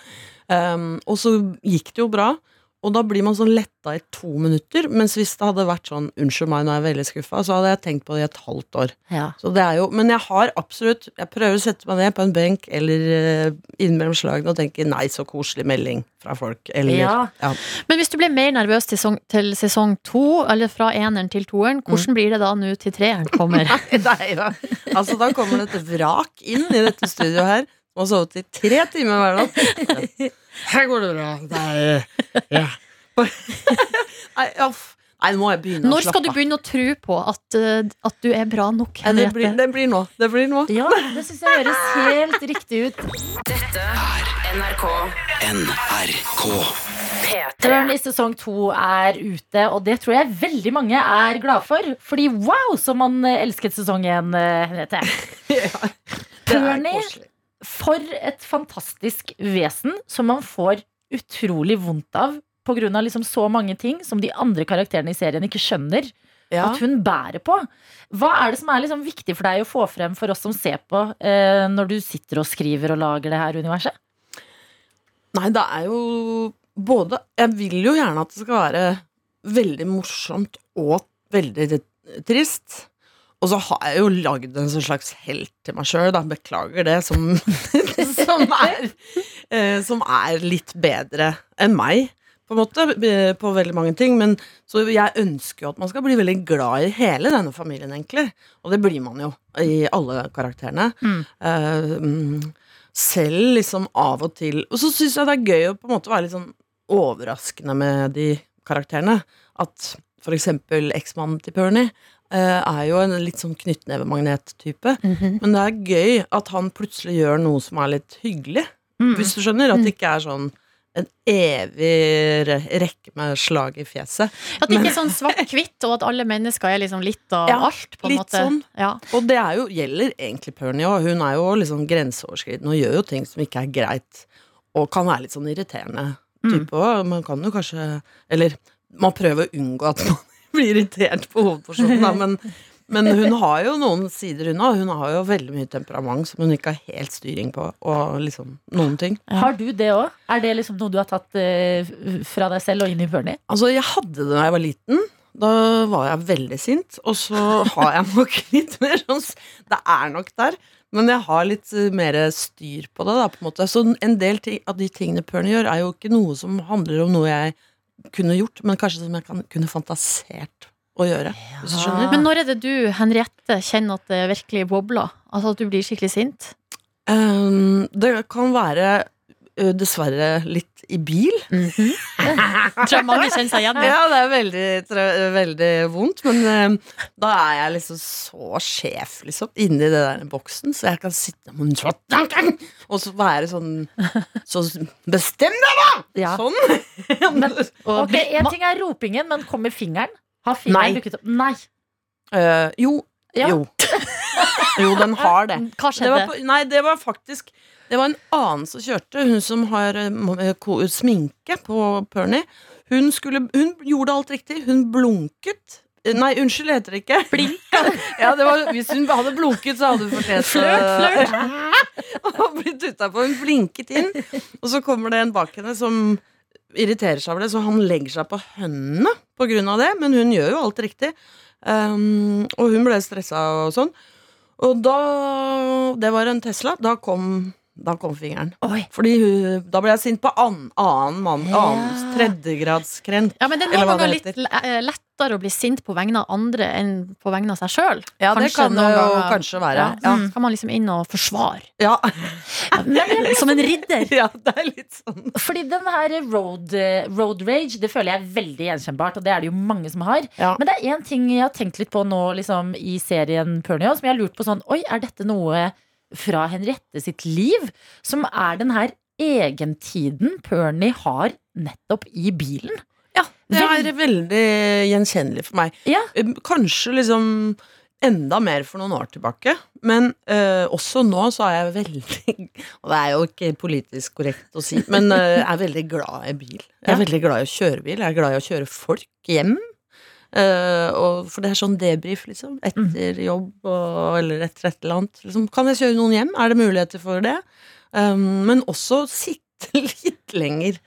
Um, og så gikk det jo bra. Og da blir man sånn letta i to minutter. Mens hvis det hadde vært sånn 'unnskyld meg, nå er jeg veldig skuffa', så hadde jeg tenkt på det i et halvt år.
Ja.
Så det er jo, men jeg har absolutt Jeg prøver å sette meg ned på en benk eller uh, innimellom slagene og tenke 'nei, så koselig melding fra folk'. Eller
Ja.
ja.
Men hvis du ble mer nervøs til sesong, til sesong to, eller fra eneren til toeren, hvordan blir det da nå til treeren kommer?
Nei da. Altså, da kommer det et vrak inn i dette studioet her. Som har sovet i tre timer hver natt. Her går det bra. Nei, ja. Nei. Nei, nå må jeg begynne
Når
å
skal du begynne å tro på at, eh, at du er bra nok?
Ja, det, blir, det blir nå. Det blir nå.
Ja, det syns jeg høres helt riktig ut.
Dette er NRK
NRK.
P3.
Tørn i sesong to er ute, og det tror jeg veldig mange er glad for. Fordi wow, som man eh, elsket sesong én, eh, Henriette.
Det er koselig.
For et fantastisk vesen som man får utrolig vondt av av liksom så mange ting som de andre karakterene i serien ikke skjønner
Ja.
at hun bærer på. Hva er det som er liksom viktig for deg å få frem for oss som ser på, eh, når du sitter og skriver og lager det her universet?
Nei, det er jo både Jeg vil jo gjerne at det skal være veldig morsomt og veldig trist. Og så har jeg jo lagd en sånn slags helt til meg sjøl, da. Beklager det, som, som, er, eh, som er litt bedre enn meg, på en måte, eh, på veldig mange ting. Men så jeg ønsker jo at man skal bli veldig glad i hele denne familien, egentlig. Og det blir man jo i alle karakterene.
Mm.
Eh, mm, selv liksom av og til Og så syns jeg det er gøy å på en måte være litt sånn overraskende med de karakterene. At for eksempel eksmannen til Pernie er jo en litt sånn knyttnevemagnet-type. Men det er gøy at han plutselig gjør noe som er litt hyggelig.
Mm.
Hvis du skjønner? At det ikke er sånn en evig rekke med slag i fjeset.
At det ikke er sånn svart-hvitt, og at alle mennesker er liksom litt av
Ja,
alt. på en
litt
måte.
sånn.
Ja.
Og det er jo, gjelder egentlig Pernie òg. Hun er jo liksom grenseoverskridende og gjør jo ting som ikke er greit. Og kan være litt sånn irriterende type òg. Man kan jo kanskje Eller man prøver å unngå at man blir irritert på hovedpersonen, da, men, men hun har jo noen sider hun òg. Hun har jo veldig mye temperament som hun ikke har helt styring på, og liksom noen ting.
Har du det òg? Er det liksom noe du har tatt eh, fra deg selv og inn i Bernie?
Altså, jeg hadde det da jeg var liten. Da var jeg veldig sint. Og så har jeg nok litt mer sånn Det er nok der. Men jeg har litt eh, mer styr på det, da, på en måte. Så en del ting, av de tingene Pernie gjør, er jo ikke noe som handler om noe jeg kunne gjort, men kanskje som jeg kan, kunne fantasert å gjøre. Hvis du skjønner?
Men når er det du, Henriette, kjenner at det virkelig bobler? Altså at du blir skikkelig sint?
Um, det kan være dessverre litt i bil.
Tror jeg mange kjenner seg igjen i.
Ja, det er veldig, veldig vondt, men eh, da er jeg liksom så sjef, liksom, inni det der boksen, så jeg kan sitte og så være sånn Så bestem deg, da!
Ja.
Sånn.
men,
Ok, En ting er ropingen, men kommer fingeren? Har fingeren dukket opp? Nei.
Uh, jo.
Ja.
Jo. Jo, den har det.
Hva
Det var, nei, det var faktisk Det var en annen som kjørte, hun som har eh, eh, sminke på Pernie. Hun, skulle, hun gjorde alt riktig. Hun blunket. Eh, Nei, unnskyld, heter det ikke. Blinka. ja, det var, hvis hun hadde blunket, så hadde hun fortjent
Flørt,
flørt. og blitt utapå. Hun blinket inn, og så kommer det en bak henne som irriterer seg over det, så han legger seg på hendene på grunn av det, men hun gjør jo alt riktig. Um, og hun ble stressa og sånn. Og da Det var en Tesla. Da kom, da kom fingeren.
Oi.
Fordi hun, da ble jeg sint på annen, annen mann.
Ja.
Annen tredjegradskrenk.
Ja, men det er noen ganger litt eh, lettere å bli sint på vegne av andre enn på vegne av seg sjøl.
Ja, det kan det jo kanskje være.
Ja. Så kan man liksom inn og forsvare.
Ja.
Som en ridder.
ja, det er litt sånn.
Fordi den her road, eh, road rage, det føler jeg er veldig gjenkjennbart, og det er det jo mange som har.
Ja.
Men det er én ting jeg har tenkt litt på nå liksom, i serien Pernio, som jeg har lurt på sånn Oi, er dette noe fra Henriette sitt liv? Som er den her egentiden Pernie har nettopp i bilen?
Ja, det er veldig gjenkjennelig for meg.
Ja.
Eh, Kanskje liksom enda mer for noen år tilbake, men uh, også nå så er jeg veldig Og det er jo ikke politisk korrekt å si, men eh, jeg er veldig glad i bil. Jeg er veldig glad i å kjøre bil. Jeg er glad i å kjøre folk hjem. Og for det er sånn debrief, liksom. Etter jobb og, eller etter et eller annet. Liksom, kan jeg kjøre noen hjem? Er det muligheter for det? Um, men også sitte litt lenger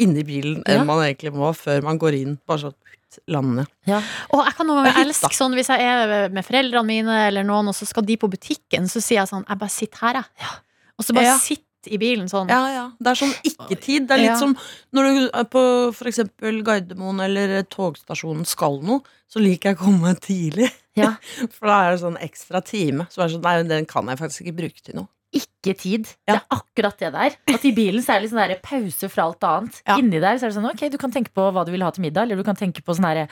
inni bilen enn
Ja.
man egentlig må før man går inn. Bare sånn landet.
Og jeg kan noen
er
ganger elske sånn hvis jeg er med foreldrene mine, eller noen, og så skal de på butikken, så sier jeg sånn Jeg bare sitter her, jeg. Og så bare
Ja.
sitter i bilen sånn.
Ja, ja. Det er sånn ikke-tid. Det er litt
Ja.
som når du er på eksempel Gardermoen eller togstasjonen skal noe, så liker jeg å komme tidlig.
Ja.
For da er det sånn ekstra time. Så er det sånn, nei, den kan jeg faktisk ikke bruke til noe.
Ikke tid.
Ja.
Det er akkurat det der. At i bilen så er det litt sånn der pause fra alt annet.
Ja.
Inni der så er det sånn ok, du kan tenke på hva du vil ha til middag, eller du kan tenke på sånn herre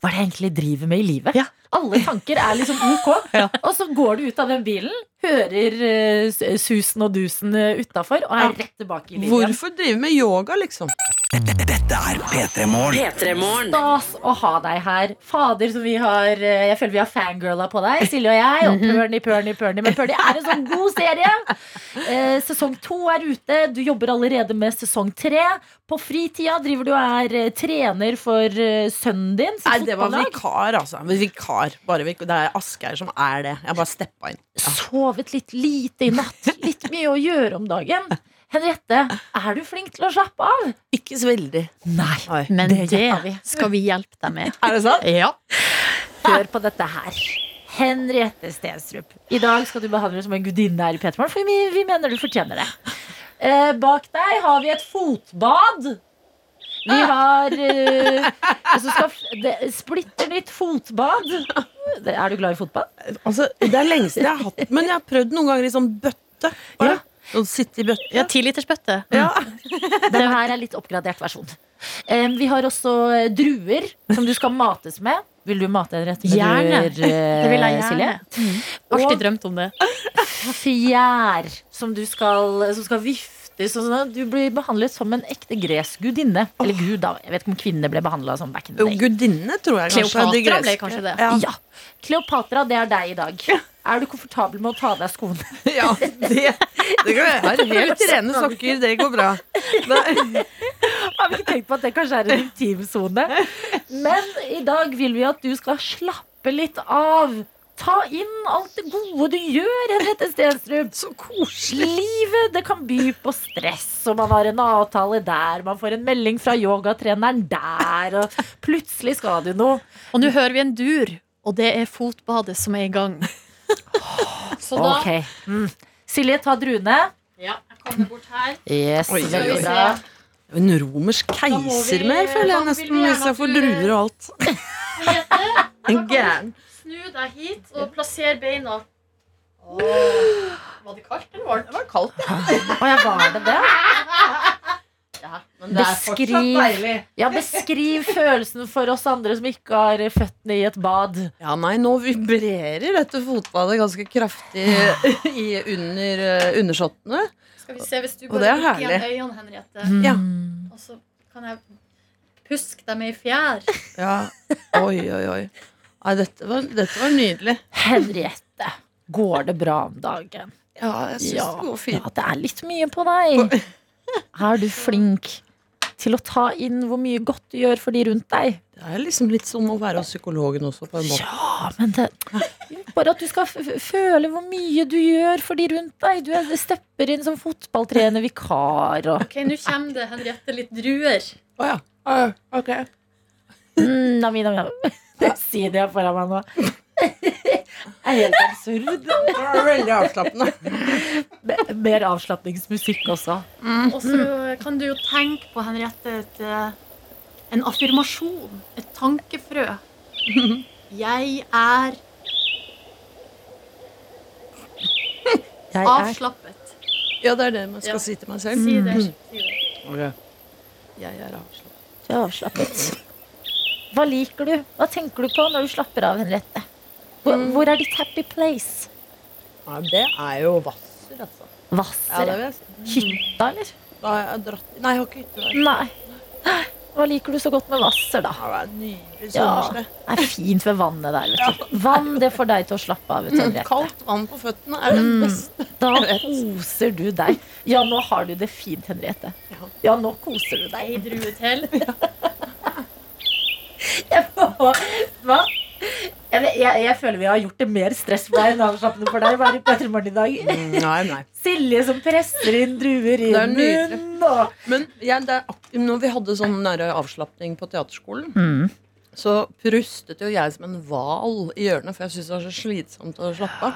Hva er det jeg egentlig driver med i livet?
Ja.
Alle tanker er liksom ok.
Ja.
Og så går du ut av den bilen, hører eh, susen og dusen utafor, og er rett tilbake i livet.
Hvorfor drive med yoga, liksom?
Dette er P3 Morgen.
Stas å ha deg her. Fader, som vi har eh, Jeg føler vi har fangirla på deg, Silje og jeg. Og Pernie, Pernie, Pernie. Men Pernie er en sånn god serie. Eh, sesong to er ute. Du jobber allerede med sesong tre. På fritida driver du og er eh, trener for sønnen din.
Nei, det var vikar, altså. Vikar. Bare vikar. det er Asgeir som er det. Jeg bare steppa inn.
Sovet litt lite i natt. Litt mye å gjøre om dagen. Henriette, er du flink til å slappe av?
Ikke så veldig.
Nei.
Oi.
Men
Det
det,
vi.
skal vi hjelpe deg med.
Er det sant?
Ja.
Hør på dette her. Henriette Stenstrup. I dag skal du behandle som en gudinne her i Petermann for vi, vi mener du fortjener det. Eh, bak deg har vi et fotbad. Vi har eh, så skal, det, Splitter nytt fotbad. Er du glad i fotbad?
Altså, det er lenge siden jeg har hatt Men jeg har prøvd noen ganger i sånn bøtte. Bare. Å sitte i bøtte.
Ja, Tilitersbøtte.
Ja.
Den her er litt oppgradert versjon. Um, vi har også eh, druer som du skal mates med. Vil du mate en rett med
Gjerne.
druer, eh,
Det vil jeg
Silje?
gjerne. Mm. Alltid drømt om det.
fjær som du skal, som skal viftes. Sånn, du blir behandlet som en ekte gresk gudinne. Eller gud, da. Jeg vet ikke om kvinner ble behandla sånn back in the day.
gudinne, tror jeg kanskje.
Kleopatra ble kanskje det.
Ja.
Ja. Kleopatra, det er deg i dag. Er du komfortabel med å ta av deg skoene?
Ja, det, det går jeg. har helt rene sokker, det går bra. Nei.
Har vi ikke tenkt på at det kanskje er en intimsone? Men i dag vil vi at du skal slappe litt av. Ta inn alt det gode du gjør, Henriette Stenstrup.
så koselig.
Livet det kan by på stress, og man har en avtale der, man får en melding fra yogatreneren der, og plutselig skal du noe.
Og nå hører vi en dur, og det er fotbadet som er i gang. Så da
Ok. Mm. Silje, ta druene.
Ja, jeg kommer bort her.
Yes,
Oi, oi,
veldig
oi.
bra.
En romersk keiser
vi-
mer, føler
da
jeg nesten,
gjerne
hvis jeg
at
får
du-
druer og alt.
Henriette,
En gæren.
Snu deg hit og plasser beina. Var det kaldt eller varmt?
Det var kaldt,
Å ja, var det det?
ja. Men det er fortsatt
Beskriv.
deilig.
Ja, beskriv følelsen for oss andre som ikke har føttene i et bad.
Ja, nei, nå vibrerer dette fotbadet ganske kraftig i under uh, undersåttene.
Skal vi se hvis du bare lukker igjen øynene, Henriette.
Ja.
Og så kan jeg puske deg med i fjær.
Ja. Oi, oi, oi. Nei, dette var, dette var nydelig.
Henriette, går det bra om dagen?
Ja, jeg syns
Ja,
det går fint.
ja, det er litt mye på deg. Er du flink til å ta inn hvor mye godt du gjør for de rundt deg?
Det er liksom litt som å være hos psykologen også, på en måte.
Ja, men det Bare at du skal føle hvor mye du gjør for de rundt deg. Du er, stepper inn som fotballtrener, vikar og
Ok, Nå kommer det Henriette litt druer.
Å ja. Ah, ok.
mm, nami, nami, nami. Det sier jeg foran meg nå. er helt absurd.
Det var veldig avslappende.
Mer avslapningsmusikk også.
Og så kan du jo tenke på, Henriette, et, eh, en affirmasjon. Et tankefrø. Jeg er
Jeg
avslappet.
Ja, det er det man skal
Ja.
si til meg selv.
Si det. Si det.
Jeg er avslappet.
Du er avslappet. Hva liker du? Hva tenker du på når du slapper av, Henriette? Hvor, hvor er ditt happy place?
Ja, det er jo Hvasser, altså. Ja, det
Hvasser?
vil.
Hytta, eller?
Da har dratt Nei, jeg har ikke hytte der.
Nei. Hva liker du så godt med Hvasser, da?
Ja, det er nydelig
Ja, det er fint ved vannet der. Vet du. Vann det får deg til å slappe av. Vet du, Henriette.
Kaldt vann på føttene er det
Mm. Da koser du deg. Ja, nå har du det fint, Henriette.
Ja.
Ja, nå koser du deg.
Ei drue til.
Jeg, hva? Jeg, jeg, jeg føler vi har gjort det mer stress for deg enn avslappende for deg. Bare på i dag?
Mm, Nei, nei.
Silje som presser inn druer i munnen. og-
Men ja, det er, når vi hadde sånn nære avslapning på teaterskolen,
Mm.
så prustet jo jeg som en hval i hjørnet, for jeg syntes det var så slitsomt å slappe av.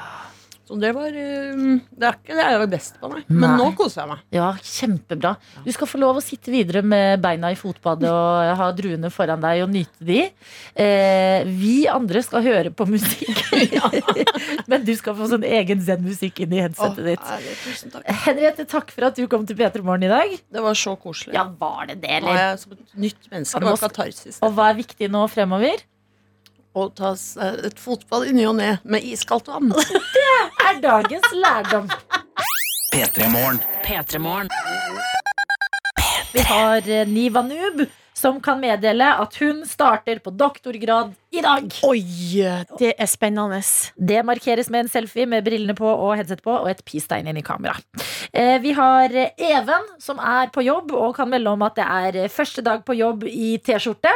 Så det var eh, Det er ikke det jeg var best på, nei. Men
Nei.
nå koser jeg meg.
Ja, kjempebra. Du skal få lov å sitte videre med beina i fotbadet og ha druene foran deg og nyte de. Eh, vi andre skal høre på musikk. Men du skal få sånn egen zen-musikk inn i headsetet oh,
ditt. tusen takk.
Henriette, takk for at du kom til P3 Morgen i dag.
Det var så koselig.
Ja, var det det,
Nå er jeg som et nytt menneske.
Ja,
Det var katarsis.
Og hva er viktig nå fremover?
Å ta et fotball i ny og ne med iskaldt vann.
Det Er dagens lærdom.
P3 Morgen.
P3morgen.
Vi har eh, Niva Noob, som kan meddele at hun starter på doktorgrad i dag.
Oi, det er spennende.
Det markeres med en selfie med brillene på og headset på og et peace-tegn inn i kamera. Eh, Vi har eh, Even, som er på jobb og kan melde om at det er eh, første dag på jobb i T-skjorte.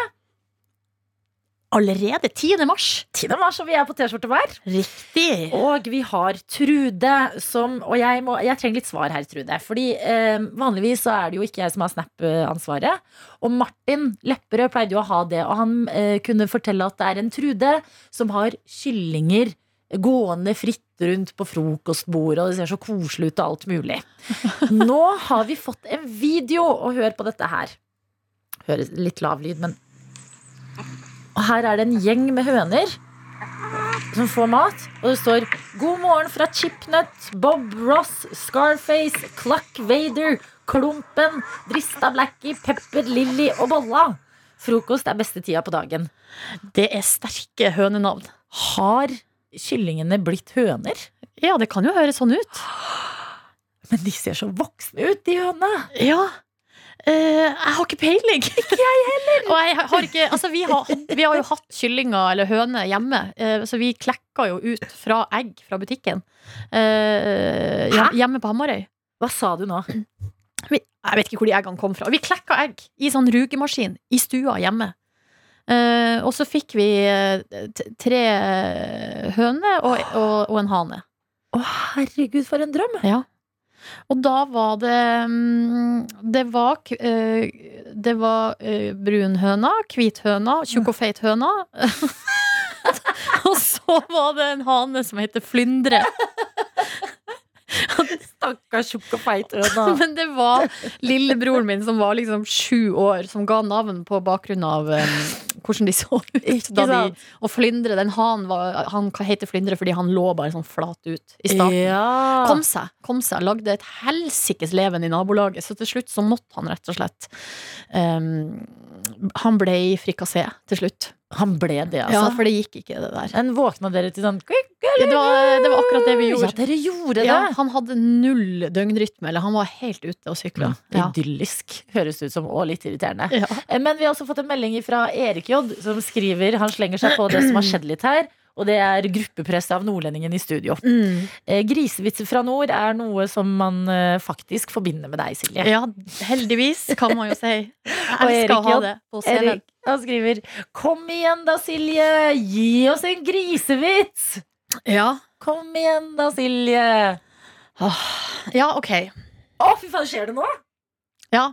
Allerede 10. mars.
10. mars, og vi er på T-skjorte hver.
Riktig.
Og vi har Trude som Og jeg, må, jeg trenger litt svar her, Trude. Fordi eh, vanligvis så er det jo ikke jeg som har Snap-ansvaret. Og Martin Lepperød pleide jo å ha det, og han eh, kunne fortelle at det er en Trude som har kyllinger gående fritt rundt på frokostbordet, og det ser så koselig ut og alt mulig. Nå har vi fått en video, og hør på dette her. Høres litt lav lyd, men Og her er det en gjeng med høner som får mat. Og det står 'God morgen fra Chipnut, Bob Ross, Scarface, Cluck Vader, Klumpen, Drista Blackie, Pepper Lilly og Bolla'. Frokost er beste tida på dagen.
Det er sterke hønenavn.
Har kyllingene blitt høner?
Ja, det kan jo høres sånn ut.
Men de ser så voksne ut, de hønene.
Ja. Eh, jeg har ikke peiling. Ikke jeg heller. Og jeg har ikke, altså, vi, har, vi har jo hatt kyllinger eller høner hjemme, uh, så vi klekka jo ut fra egg fra butikken.
Uh,
hjemme på Hamarøy.
Hva sa du nå?
Vi, jeg vet ikke hvor de eggene kom fra. Vi klekka egg i sånn rugemaskin i stua hjemme. Og så fikk vi tre høner og, og, og en hane.
Å, herregud, for en drøm!
Ja. Og da var det mm, Det var, eh, det var brunhøna, brun høna, hvit høna, tjukk og feit høna. og så var det en hane som heter Flyndre.
Stakkars tjukk og feit høna.
Men det var lillebroren min som var liksom sju år, som ga navn på bakgrunn av eh, hvordan de så ut. De, og Flyndre, den hanen var, han heter Flyndre fordi han lå bare sånn flat ut i starten.
Ja.
Kom seg, kom seg, lagde et helsikes leven i nabolaget. Så til slutt så måtte han rett og slett um, Han ble i frikassé til slutt.
Han ble det,
Ja,
altså.
for det gikk ikke, det der.
Men våkna dere til sånn
Det var, det var akkurat det vi
Ja,
gjorde.
dere gjorde det!
Ja, han hadde null døgnrytme, eller han var helt ute og sykla. Ja.
Idyllisk, høres ut som, og litt irriterende.
Ja.
Eh, Men vi har også fått en melding fra Erik J, som skriver Han slenger seg på det som har skjedd litt her. Og det er gruppepress av nordlendingen i studio.
Mm.
Eh, Grisevitser fra nord er noe som man eh, faktisk forbinder med deg, Silje.
ja, heldigvis, kan man jo si. Jeg elsker å ha det på.
Erik han skriver Kom igjen da, Silje! Gi oss en grisevits!
Ja.
Kom igjen da, Silje!
ja, ok.
Å, fy faen, skjer det nå?
Ja.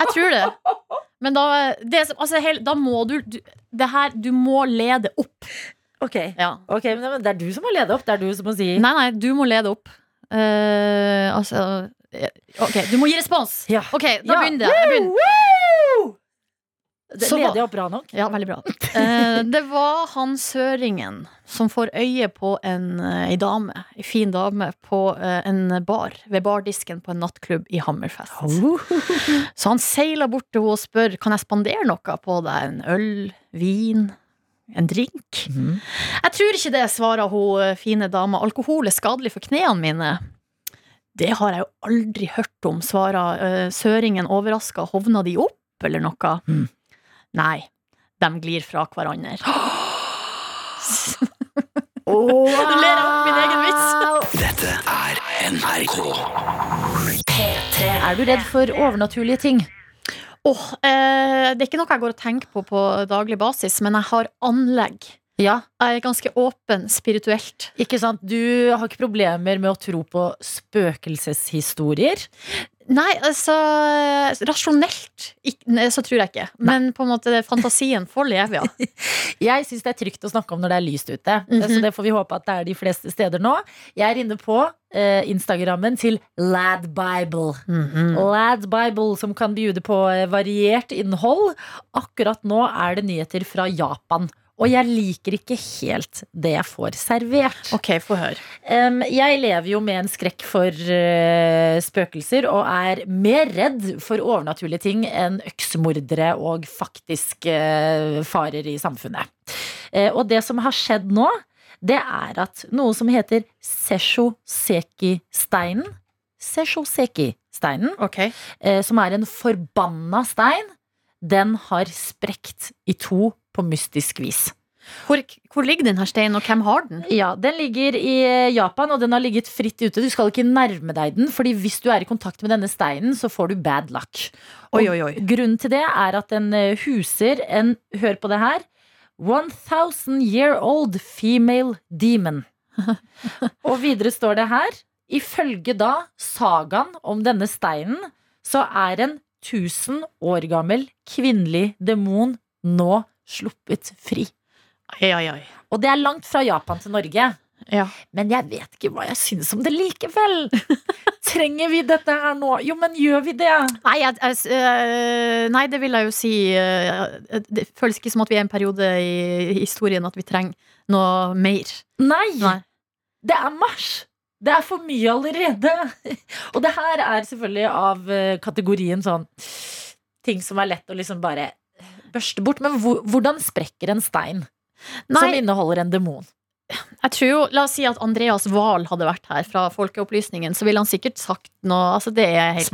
Jeg tror det. Men da, det, altså, da må du, du Det her, du må lede opp.
Ok,
Ja.
Ok, men det er du som må lede opp. Det er du som må si
Nei, nei, du må lede opp. Eh, altså eh, Ok, du må gi respons.
Ja.
Ok, da
Ja.
begynner jeg. jeg. begynner.
Det
Så hva-
leder jeg opp bra nok?
Ja, veldig bra. Eh, det var han søringen som får øye på en, eh, ei dame, ei fin dame, på eh, en bar, ved bardisken på en nattklubb i Hammerfest. Så han seiler bort til henne og spør Kan jeg spandere noe på deg. En øl, vin, en drink.
Mhm.
Jeg tror ikke det, svarer hun eh, fine dama. Alkohol er skadelig for knærne mine. Det har jeg jo aldri hørt om, svarer eh, søringen overraska. Hovna de opp, eller noe?
Mm.
Nei, de glir fra hverandre.
Wow.
Nå ler jeg opp min egen vits.
Dette er NRK.
Er du redd for overnaturlige ting?
Åh, eh, det er ikke noe jeg går og tenker på på daglig basis, men jeg har anlegg.
Ja,
Jeg er ganske åpen spirituelt.
ikke sant? Du har ikke problemer med å tro på spøkelseshistorier?
Nei, altså Rasjonelt så tror jeg ikke. Men på en måte fantasien får leve, ja.
Jeg syns det er trygt å snakke om når det er lyst ute.
Mhm.
Så det får vi håpe at det er de fleste steder nå. Jeg er inne på eh, Instagrammen til Ladbible.
Mm
-hmm. Ladbible som kan bjude på eh, variert innhold. Akkurat nå er det nyheter fra Japan. Og jeg liker ikke helt det jeg får servert.
Ok, få høre.
Jeg lever jo med en skrekk for eh, spøkelser og er mer redd for overnaturlige ting enn øksemordere og faktisk eh, farer i samfunnet. Eh, og det som har skjedd nå, det er at noe som heter Sesho-seki-steinen Sesho-seki-steinen, okay. som er en forbanna stein, den har sprekt i to på mystisk vis.
Hvor, hvor ligger denne steinen, og hvem har den?
Ja, Den ligger i eh, Japan, og den har ligget fritt ute. Du skal ikke nærme deg den, Fordi hvis du er i kontakt med denne steinen, så får du bad luck.
Oi, oi, oi.
Grunnen til det er at den eh, huser en Hør på det her. 1000 year old female demon. og videre står det her Ifølge da sagaen om denne steinen, så er en 1000 år gammel kvinnelig demon nå sluppet fri.
Ai, ai, ai.
Og det er langt fra Japan til Norge.
Ja.
Men jeg vet ikke hva jeg syns om det likevel. Trenger vi dette her nå? Jo, men gjør vi det?
Nei, jeg, jeg, øh, nei, det vil jeg jo si øh, Det føles ikke som at vi er i en periode i historien at vi trenger noe mer.
Nei!
Nei.
Det er mars! Det er for mye allerede. Og det her er selvfølgelig av eh, kategorien sånn ting som er lett å liksom bare børste bort. Men hvordan sprekker en stein som inneholder en demon?
jeg tror jo La oss si at Andreas Wahl hadde vært her fra Folkeopplysningen, så ville han sikkert sagt noe Altså, det er helt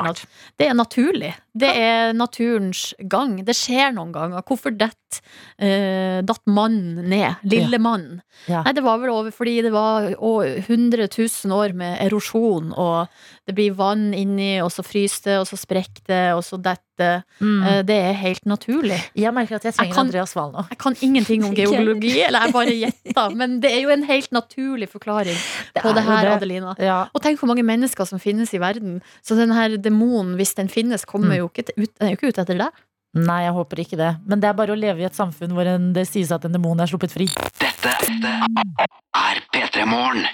Det er naturlig. Det er naturens gang. Det skjer noen ganger. Hvorfor detter uh, datt mannen ned? Lille mann.
Ja.
Nei, det var vel over fordi det var å- 100 000 år med erosjon, og det blir vann inni, og så fryser det, og så sprekker det, og så detter det. uh, Det er helt naturlig.
Jeg merker at jeg trenger
kan-
Andreas Wahl nå.
Jeg kan ingenting om geologi, eller jeg bare gjetter, men det er jo en helt naturlig forklaring på
er
det her,
det.
Adelina.
Ja.
Og tenk hvor mange mennesker som finnes i verden. Så den her demonen, hvis den finnes, kommer
Mm.
jo ikke ut, den er jo ikke ute etter deg.
Nei, jeg håper ikke det. Men det er bare å leve i et samfunn hvor en, det sies at en demon er sluppet fri.
Dette er P3 Morgen.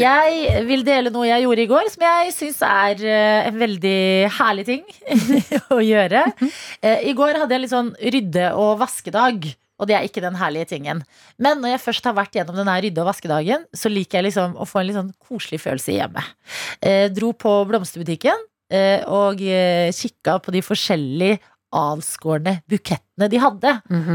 Jeg vil dele noe jeg gjorde i går, som jeg syns er eh, en veldig herlig ting å gjøre. Eh, I går hadde jeg litt sånn rydde- og vaskedag. Og det er ikke den herlige tingen. Men når jeg først har vært gjennom denne rydde- og vaskedagen, så liker jeg liksom å få en litt sånn koselig følelse i hjemmet. Eh, dro på blomsterbutikken og eh, kikka på de forskjellige avskårne bukettene de hadde.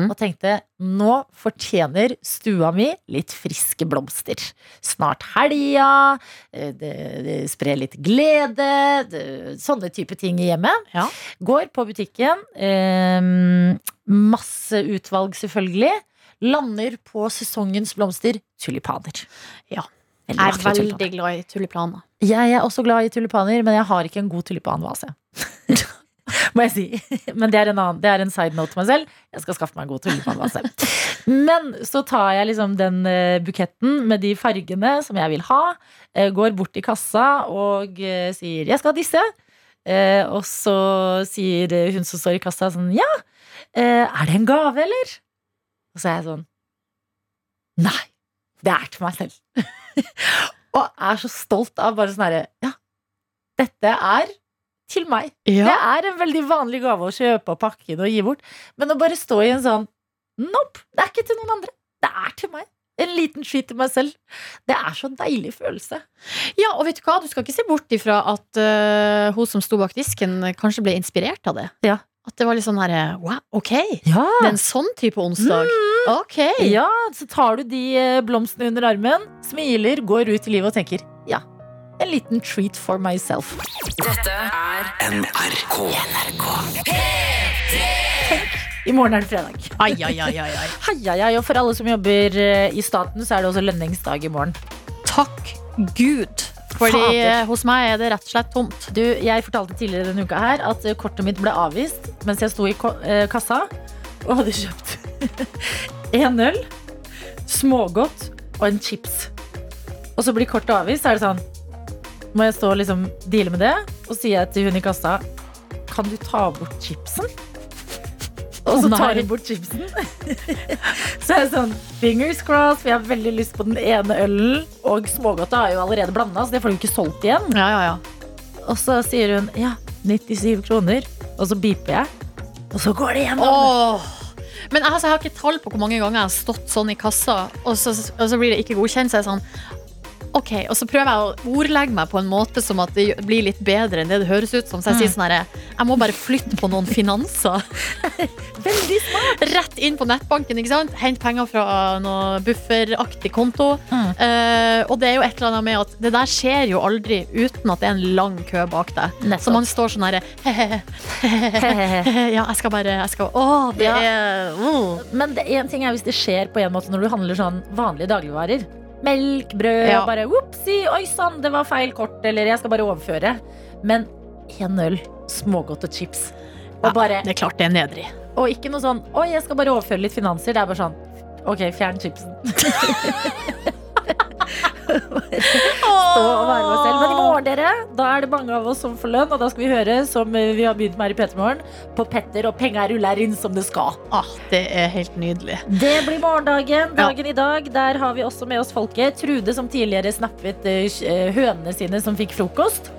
Og tenkte nå fortjener stua mi litt friske blomster. Snart helga, eh, det, det sprer litt glede, det, sånne type ting i hjemmet.
Ja.
Går på butikken, eh, masse utvalg selvfølgelig. Lander på sesongens blomster, tulipaner.
Ja.
Veldig
Jeg er veldig glad i tulipaner.
Jeg er også glad i tulipaner, men jeg har ikke en god tulipanvase. Må jeg si. Men det er en annen Det er en side note til meg selv. Jeg skal skaffe meg en god tulipanvase. Men så tar jeg liksom den eh, buketten med de fargene som jeg vil ha. eh, Går bort til kassa og eh, sier 'jeg skal ha disse'. Eh, og så sier hun som står i kassa sånn Ja, eh, er det en gave, eller? Og så er jeg sånn Nei, det er til meg selv. og er så stolt av bare sånn herre Ja, dette er til meg. Det er en veldig vanlig gave å kjøpe og pakke inn og gi bort. Men å bare stå i en sånn Nope, det er ikke til noen andre. Det er til meg. En liten treat til meg selv. Det er så deilig følelse.
Ja, og vet du hva, du skal ikke se bort ifra at uh, hun som sto bak disken, kanskje ble inspirert av det.
Ja.
At det var litt sånn herre Wow, ok.
Ja.
Det er en sånn type onsdag. Ok.
Ja, så tar du de eh, blomstene under armen, smiler, går ut i livet og tenker ja, en liten treat for myself.
Dette er NRK. NRK.
I morgen er det fredag.
Ai, ai, ai, ai, ai.
Hei, hei, hei. Og for alle som jobber eh, i staten, så er det også lønningsdag i morgen.
Takk Gud. Fordi
Fader.
eh, hos meg er det rett og slett tomt.
Du, jeg fortalte tidligere denne uka her at kortet mitt ble avvist mens jeg sto i kassa og hadde kjøpt en øl, smågodt og en chips. Og så blir kortet avvist, så er det sånn Må jeg stå og liksom deale med det? Og sier jeg til hun i kassa Kan du ta bort chipsen? Og så tar hun bort chipsen. så er det sånn Fingers crossed, for jeg har veldig lyst på den ene ølen. Og smågodtet er jo allerede blanda, så det får du ikke solgt igjen.
Ja, ja, ja.
Og så sier hun ja, 97 kroner. Og så beeper jeg. Og så går det gjennom.
Åh. Men altså, jeg har ikke tall på hvor mange ganger jeg har stått sånn i kassa, og så, og så blir det ikke godkjent. Så er sånn Ok, Og så prøver jeg å ordlegge meg på en måte som at det blir litt bedre enn det det høres ut som. Så jeg sier sånn herre Jeg må bare flytte på noen finanser.
Veldig smart.
Rett inn på nettbanken. ikke sant? Hent penger fra noe bufferaktig konto.
Mm.
Uh, og det er jo et eller annet med at det der skjer jo aldri uten at det er en lang kø bak deg.
Nettopp.
Så man står sånn herre Ja, jeg skal bare jeg skal, Å, det
Ja.
er oh.
Men det, en ting er hvis det skjer på en måte når du handler sånn vanlige dagligvarer. Melk, brød,
Ja.
bare Opsi, oi sann, det var feil kort, eller jeg skal bare overføre. Men én øl, smågodt og chips. Og,
Ja,
bare,
Det er klart det er nedrig.
og ikke noe sånn oi, jeg skal bare overføre litt finanser. Det er bare sånn ok, fjern chipsen. Stå og være med oss selv. Men i morgen, dere, da er det mange av oss som får lønn, og da skal vi høre, som eh, vi har begynt med her i P3 Morgen, på Petter, og penga ruller inn som det skal.
Ah, det er helt nydelig.
Det blir morgendagen. Dagen i dag. Der har vi også med oss folket. Trude, som tidligere snappet eh, hønene sine som fikk frokost.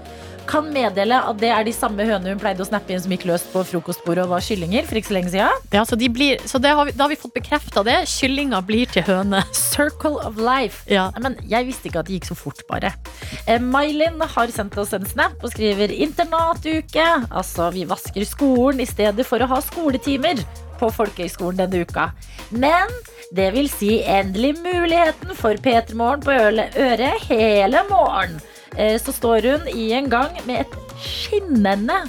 Kan meddele at det er de samme hønene hun pleide å snappe inn som gikk løst på frokostbordet og var kyllinger for ikke så lenge siden.
Ja, så de blir, så det har vi, da har vi fått bekrefta det. Kyllinga blir til høne.
Circle of life.
Ja.
Men jeg visste ikke at det gikk så fort, bare. Eh, Mailin har sendt oss en snap og skriver internatuke. Altså, vi vasker skolen i stedet for å ha skoletimer på folkehøyskolen denne uka. Men det vil si endelig muligheten for P3 Morgen på øret hele morgen. Eh, så står hun i en gang med et skinnende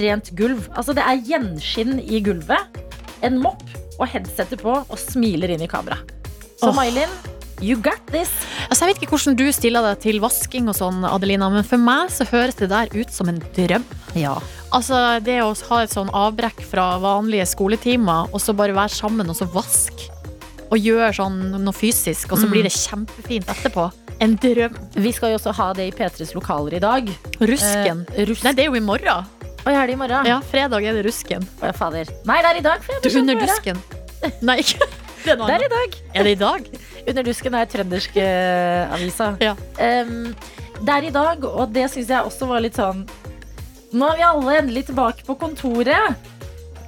rent gulv. Altså, det er gjenskinn i gulvet. En mopp og headsetet på og smiler inn i kamera. Så
oh.
Mailin, you got this.
Altså, jeg vet ikke hvordan du stiller deg til vasking og sånn, Adelina, men for meg så høres det der ut som en drøm.
Ja.
Altså, det å ha et sånn avbrekk fra vanlige skoletimer, og så bare være sammen og så vaske. Og gjøre sånn noe fysisk, og så
Mm.
blir det kjempefint etterpå. En drøm.
Vi skal jo også ha det i P3s lokaler i dag.
Rusken.
Eh, rusk.
Nei, det er jo i morgen.
Oi, er det i morgen?
Ja, fredag er det rusken.
Oi, fader. Nei, det er i dag.
Du, under dusken. Nei, ikke det er.
Det er i dag.
Er det i dag?
Under dusken er trønderske eh.
Ja.
Um, det er i dag, og det syns jeg også var litt sånn Nå er vi alle endelig tilbake på kontoret.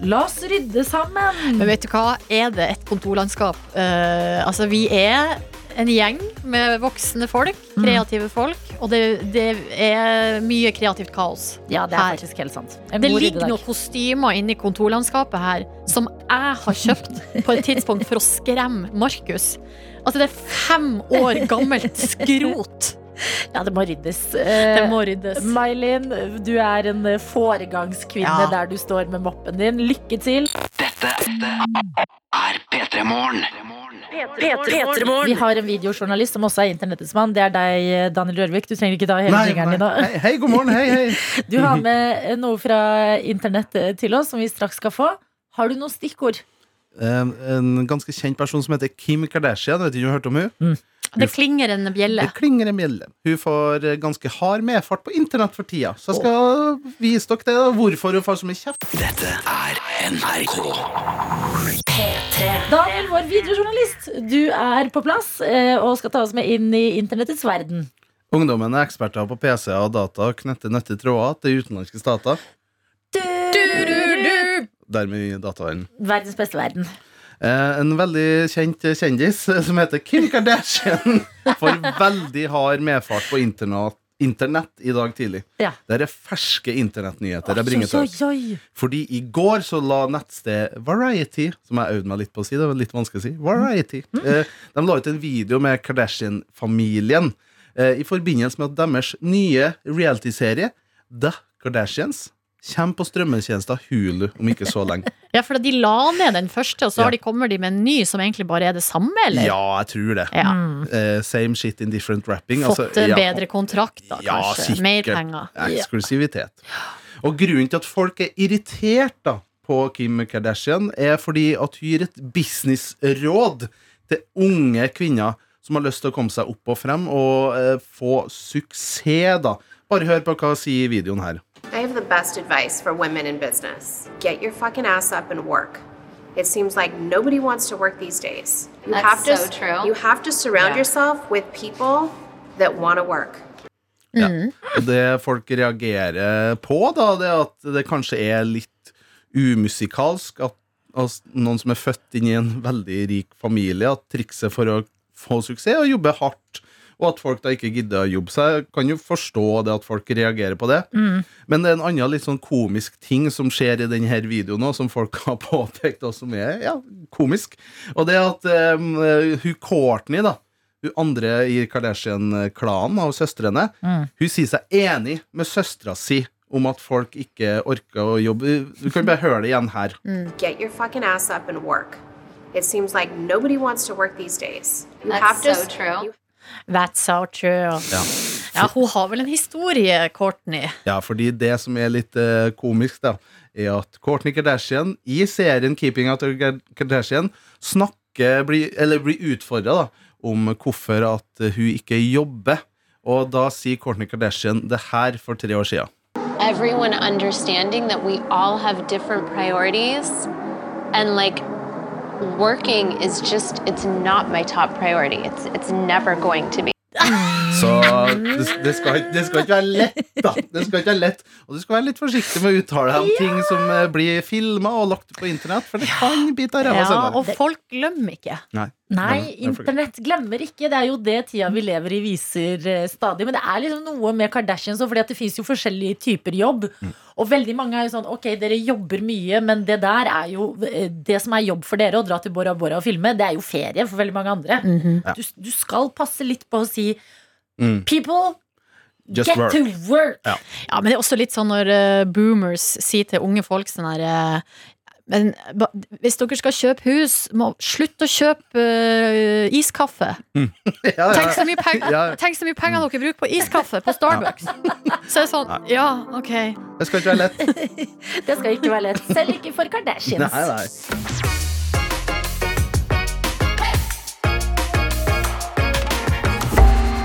La oss rydde sammen.
Men vet du hva? Er det et kontorlandskap? Uh, altså, vi er en gjeng med voksne folk,
Mm.
kreative folk, og det, det er mye kreativt kaos.
Ja, det er
Her.
faktisk helt sant. En
Det ligger noen kostymer inni kontorlandskapet her som jeg har kjøpt på et tidspunkt for å skremme Markus. Altså, det er fem år gammelt skrot.
Ja, det må ryddes.
Det
Eh,
må ryddes.
Mailin, du er en eh, foregangskvinne
Ja.
der du står med moppen din. Lykke til.
Dette er P3 Morgen.
P3morgen.
Vi har en videojournalist som også er internettets mann. Det er deg, Daniel Rørvik. Du trenger ikke ta hele
ringeren
jingeren
dag. Hei, hei, god morgen. Hei, hei.
Du har med noe fra internett eh, til oss som vi straks skal få. Har du noen stikkord?
En, en ganske kjent person som heter Kim Kardashian. Vet ikke om du har hørt om henne?
Det klinger en bjelle.
Det klinger en bjelle. Hun får eh, ganske hard medfart på internett for tida. Så jeg skal vise dere det, hvorfor hun får så mye kjeft.
Dette er NRK.
Daniel, vår videojournalist, du er på plass eh, og skal ta oss med inn i internettets verden.
Ungdommen er eksperter på PC og data og knytter nøtte tråder til utenlandske stater. Dermed i dataverdenen.
Verdens beste verden.
Eh, en veldig kjent kjendis eh, som heter Kim Kardashian får veldig hard medfart på internett, internett i dag tidlig.
Ja.
Det er ferske internettnyheter jeg bringer til.
oi.
Fordi i går så la nettsted Variety, som jeg øvde meg litt på å si, det var litt vanskelig å si, Variety, eh, de la ut en video med Kardashian-familien eh, i forbindelse med at deres nye realityserie, The Kardashians, kommer på strømmetjenester Hulu om ikke så lenge.
Ja, for de la ned den første, og så
Ja.
har de, kommer de med en ny som egentlig bare er det samme, eller?
Ja, jeg tror det.
Ja.
Uh, same shit in different wrapping.
Fått
altså, ja.
bedre kontrakt, da,
Ja,
kanskje.
sikkert.
Mer penger.
Eksklusivitet. Og grunnen til at folk er irritert da på Kim Kardashian, er fordi at hun gir et businessråd til unge kvinner som har lyst til å komme seg opp og frem og uh, få suksess, da. Bare hør på hva sier i videoen her.
I have the best advice for women in business. Get your fucking ass up and work. It seems like nobody wants to work these days. You
That's
have to
so true.
you have to surround
Yeah.
yourself with people that want to work.
Og det folk reagerer på, da, det er at det kanskje er litt umusikalsk at altså, noen som er født inn i en veldig rik familie, at trikset for å få suksess er å jobbe hardt. Og at folk da ikke gidder å jobbe. seg. jeg kan jo forstå det at folk reagerer på det. Men det er en annen litt sånn komisk ting som skjer i denne videoen nå, som folk har påpekt, og som er ja, komisk. Og det er at um, hun Courtney, da, hun andre i Kardashian-klanen av søstrene, hun sier seg enig med søstera si om at folk ikke orker å jobbe. Du kan bare høre det igjen her.
Get your fucking ass up and work. It seems like nobody wants to work these days. You
That's
have to
so true.
That's so true.
Ja.
Ja, hun har vel en historie, Courtney.
Ja, fordi det som er litt uh, komisk, da, er at Kourtney Kardashian i serien Keeping Out of Kardashian snakker, blir, eller blir utfordra om hvorfor at hun ikke jobber. Og da sier Kourtney Kardashian det her for tre år siden.
Everyone understanding that we all have different priorities and like working is just it's not my top priority. It's it's never going to be.
Så det, det, skal, det skal ikke være lett, da. Det skal ikke være lett Og du skal være litt forsiktig med å uttale deg om ting som eh, blir filma og lagt på internett, for det kan bite av ræva
Ja,
senere.
og folk glemmer ikke.
Nei.
Nei,
for-
internett glemmer ikke. Det er jo det tida vi lever i viser eh, stadig. Men det er liksom noe med Kardashians, fordi at det fins jo forskjellige typer jobb. Og veldig mange er jo sånn ok, dere jobber mye, men det der er jo eh, Det som er jobb for dere, å dra til Bora Bora og filme, det er jo ferie for veldig mange andre. du, du skal passe litt på å si
Mm.
People,
Just
get
work.
to work!
Ja.
Ja, men det er også litt sånn når uh, boomers sier til unge folk sånn her eh, men hvis dere skal kjøpe hus, må slutt å kjøpe uh, iskaffe.
Ja, ja,
Tenk så, mye penger,
Ja.
tenk så mye penger dere bruker på iskaffe på Starbucks. Så er det sånn, ja, ok.
Det skal ikke være lett.
Det skal ikke være lett. Selv ikke for Kardashians.
Nei, nei.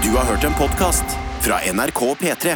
Du har hørt en podcast fra NRK P3.